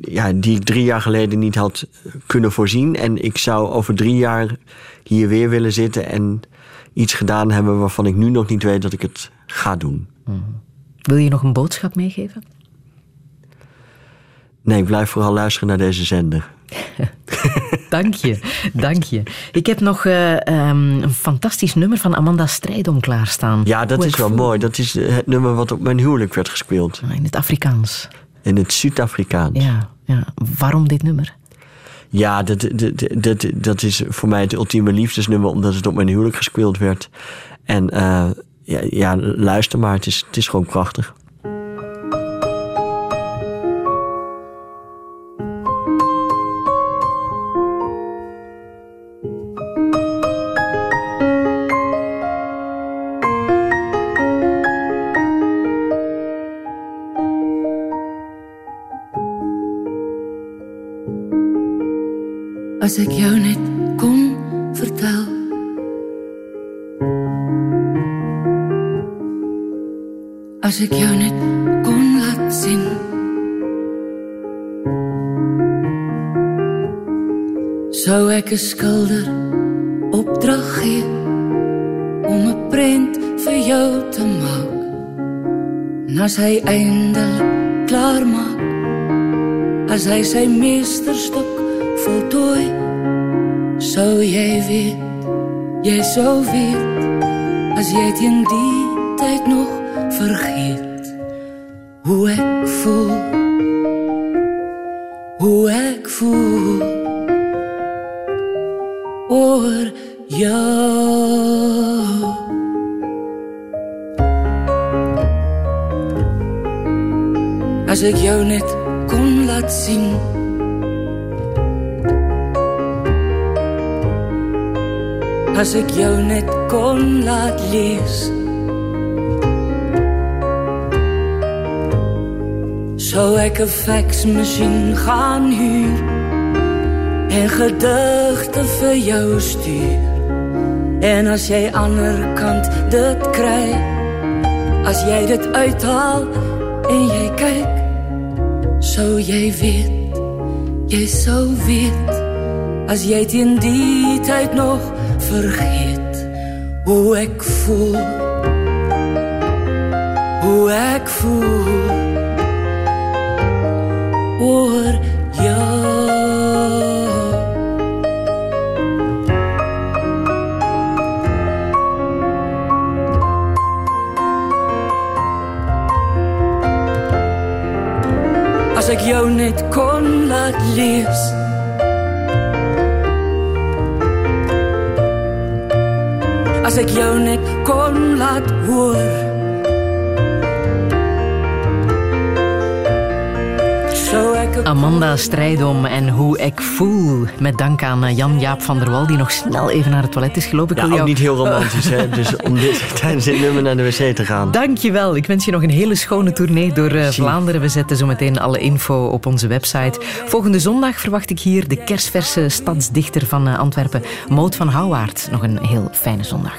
ja, die ik drie jaar geleden niet had kunnen voorzien. En ik zou over drie jaar hier weer willen zitten... en iets gedaan hebben waarvan ik nu nog niet weet dat ik het ga doen. Wil je nog een boodschap meegeven? Nee, ik blijf vooral luisteren naar deze zender. Dank je, dank je. Ik heb nog eh, ehm, een fantastisch nummer van Amanda Strijdom klaarstaan. Ja, dat Hoe is wel voel. mooi. Dat is eh, het nummer wat op mijn huwelijk werd gespeeld. In het Afrikaans. In het Zuid-Afrikaans. Ja, ja. Waarom dit nummer? Ja, dat, dat, dat, dat is voor mij het ultieme liefdesnummer, omdat het op mijn huwelijk gespeeld werd. En eh, ja, ja, luister maar, het is, het is gewoon prachtig. Hy sy meesterstuk voltooi Sou jy weet, jy sou weet As jy teen die ek 'n faksmasjien gaan huur en gedigte vir jou stuur. En as jy ander kant dit kry, as jy dit uithaal en jy kyk, sou jy weet, jy sou weet as jy teen die tyd nog vergeet hoe ek voel. Hoe ek voel oor jou. As ek jou net kon laat lees. As ek jou net kon laat hoor. Amanda Strijdom en Hoe ik voel. Met dank aan eh, Jan-Jaap van der Wal, die nog snel even naar het toilet is gelopen. Ik Ja, ook jou- niet heel romantisch, hè? Dus om dit, tijdens dit nummer naar de wc te gaan. Dankjewel. Ik wens je nog een hele schone tournee door eh, Vlaanderen. We zetten zo meteen alle info op onze website. Volgende zondag verwacht ik hier de kerstverse stadsdichter van eh, Antwerpen, Moot van Houwaard. Nog een heel fijne zondag.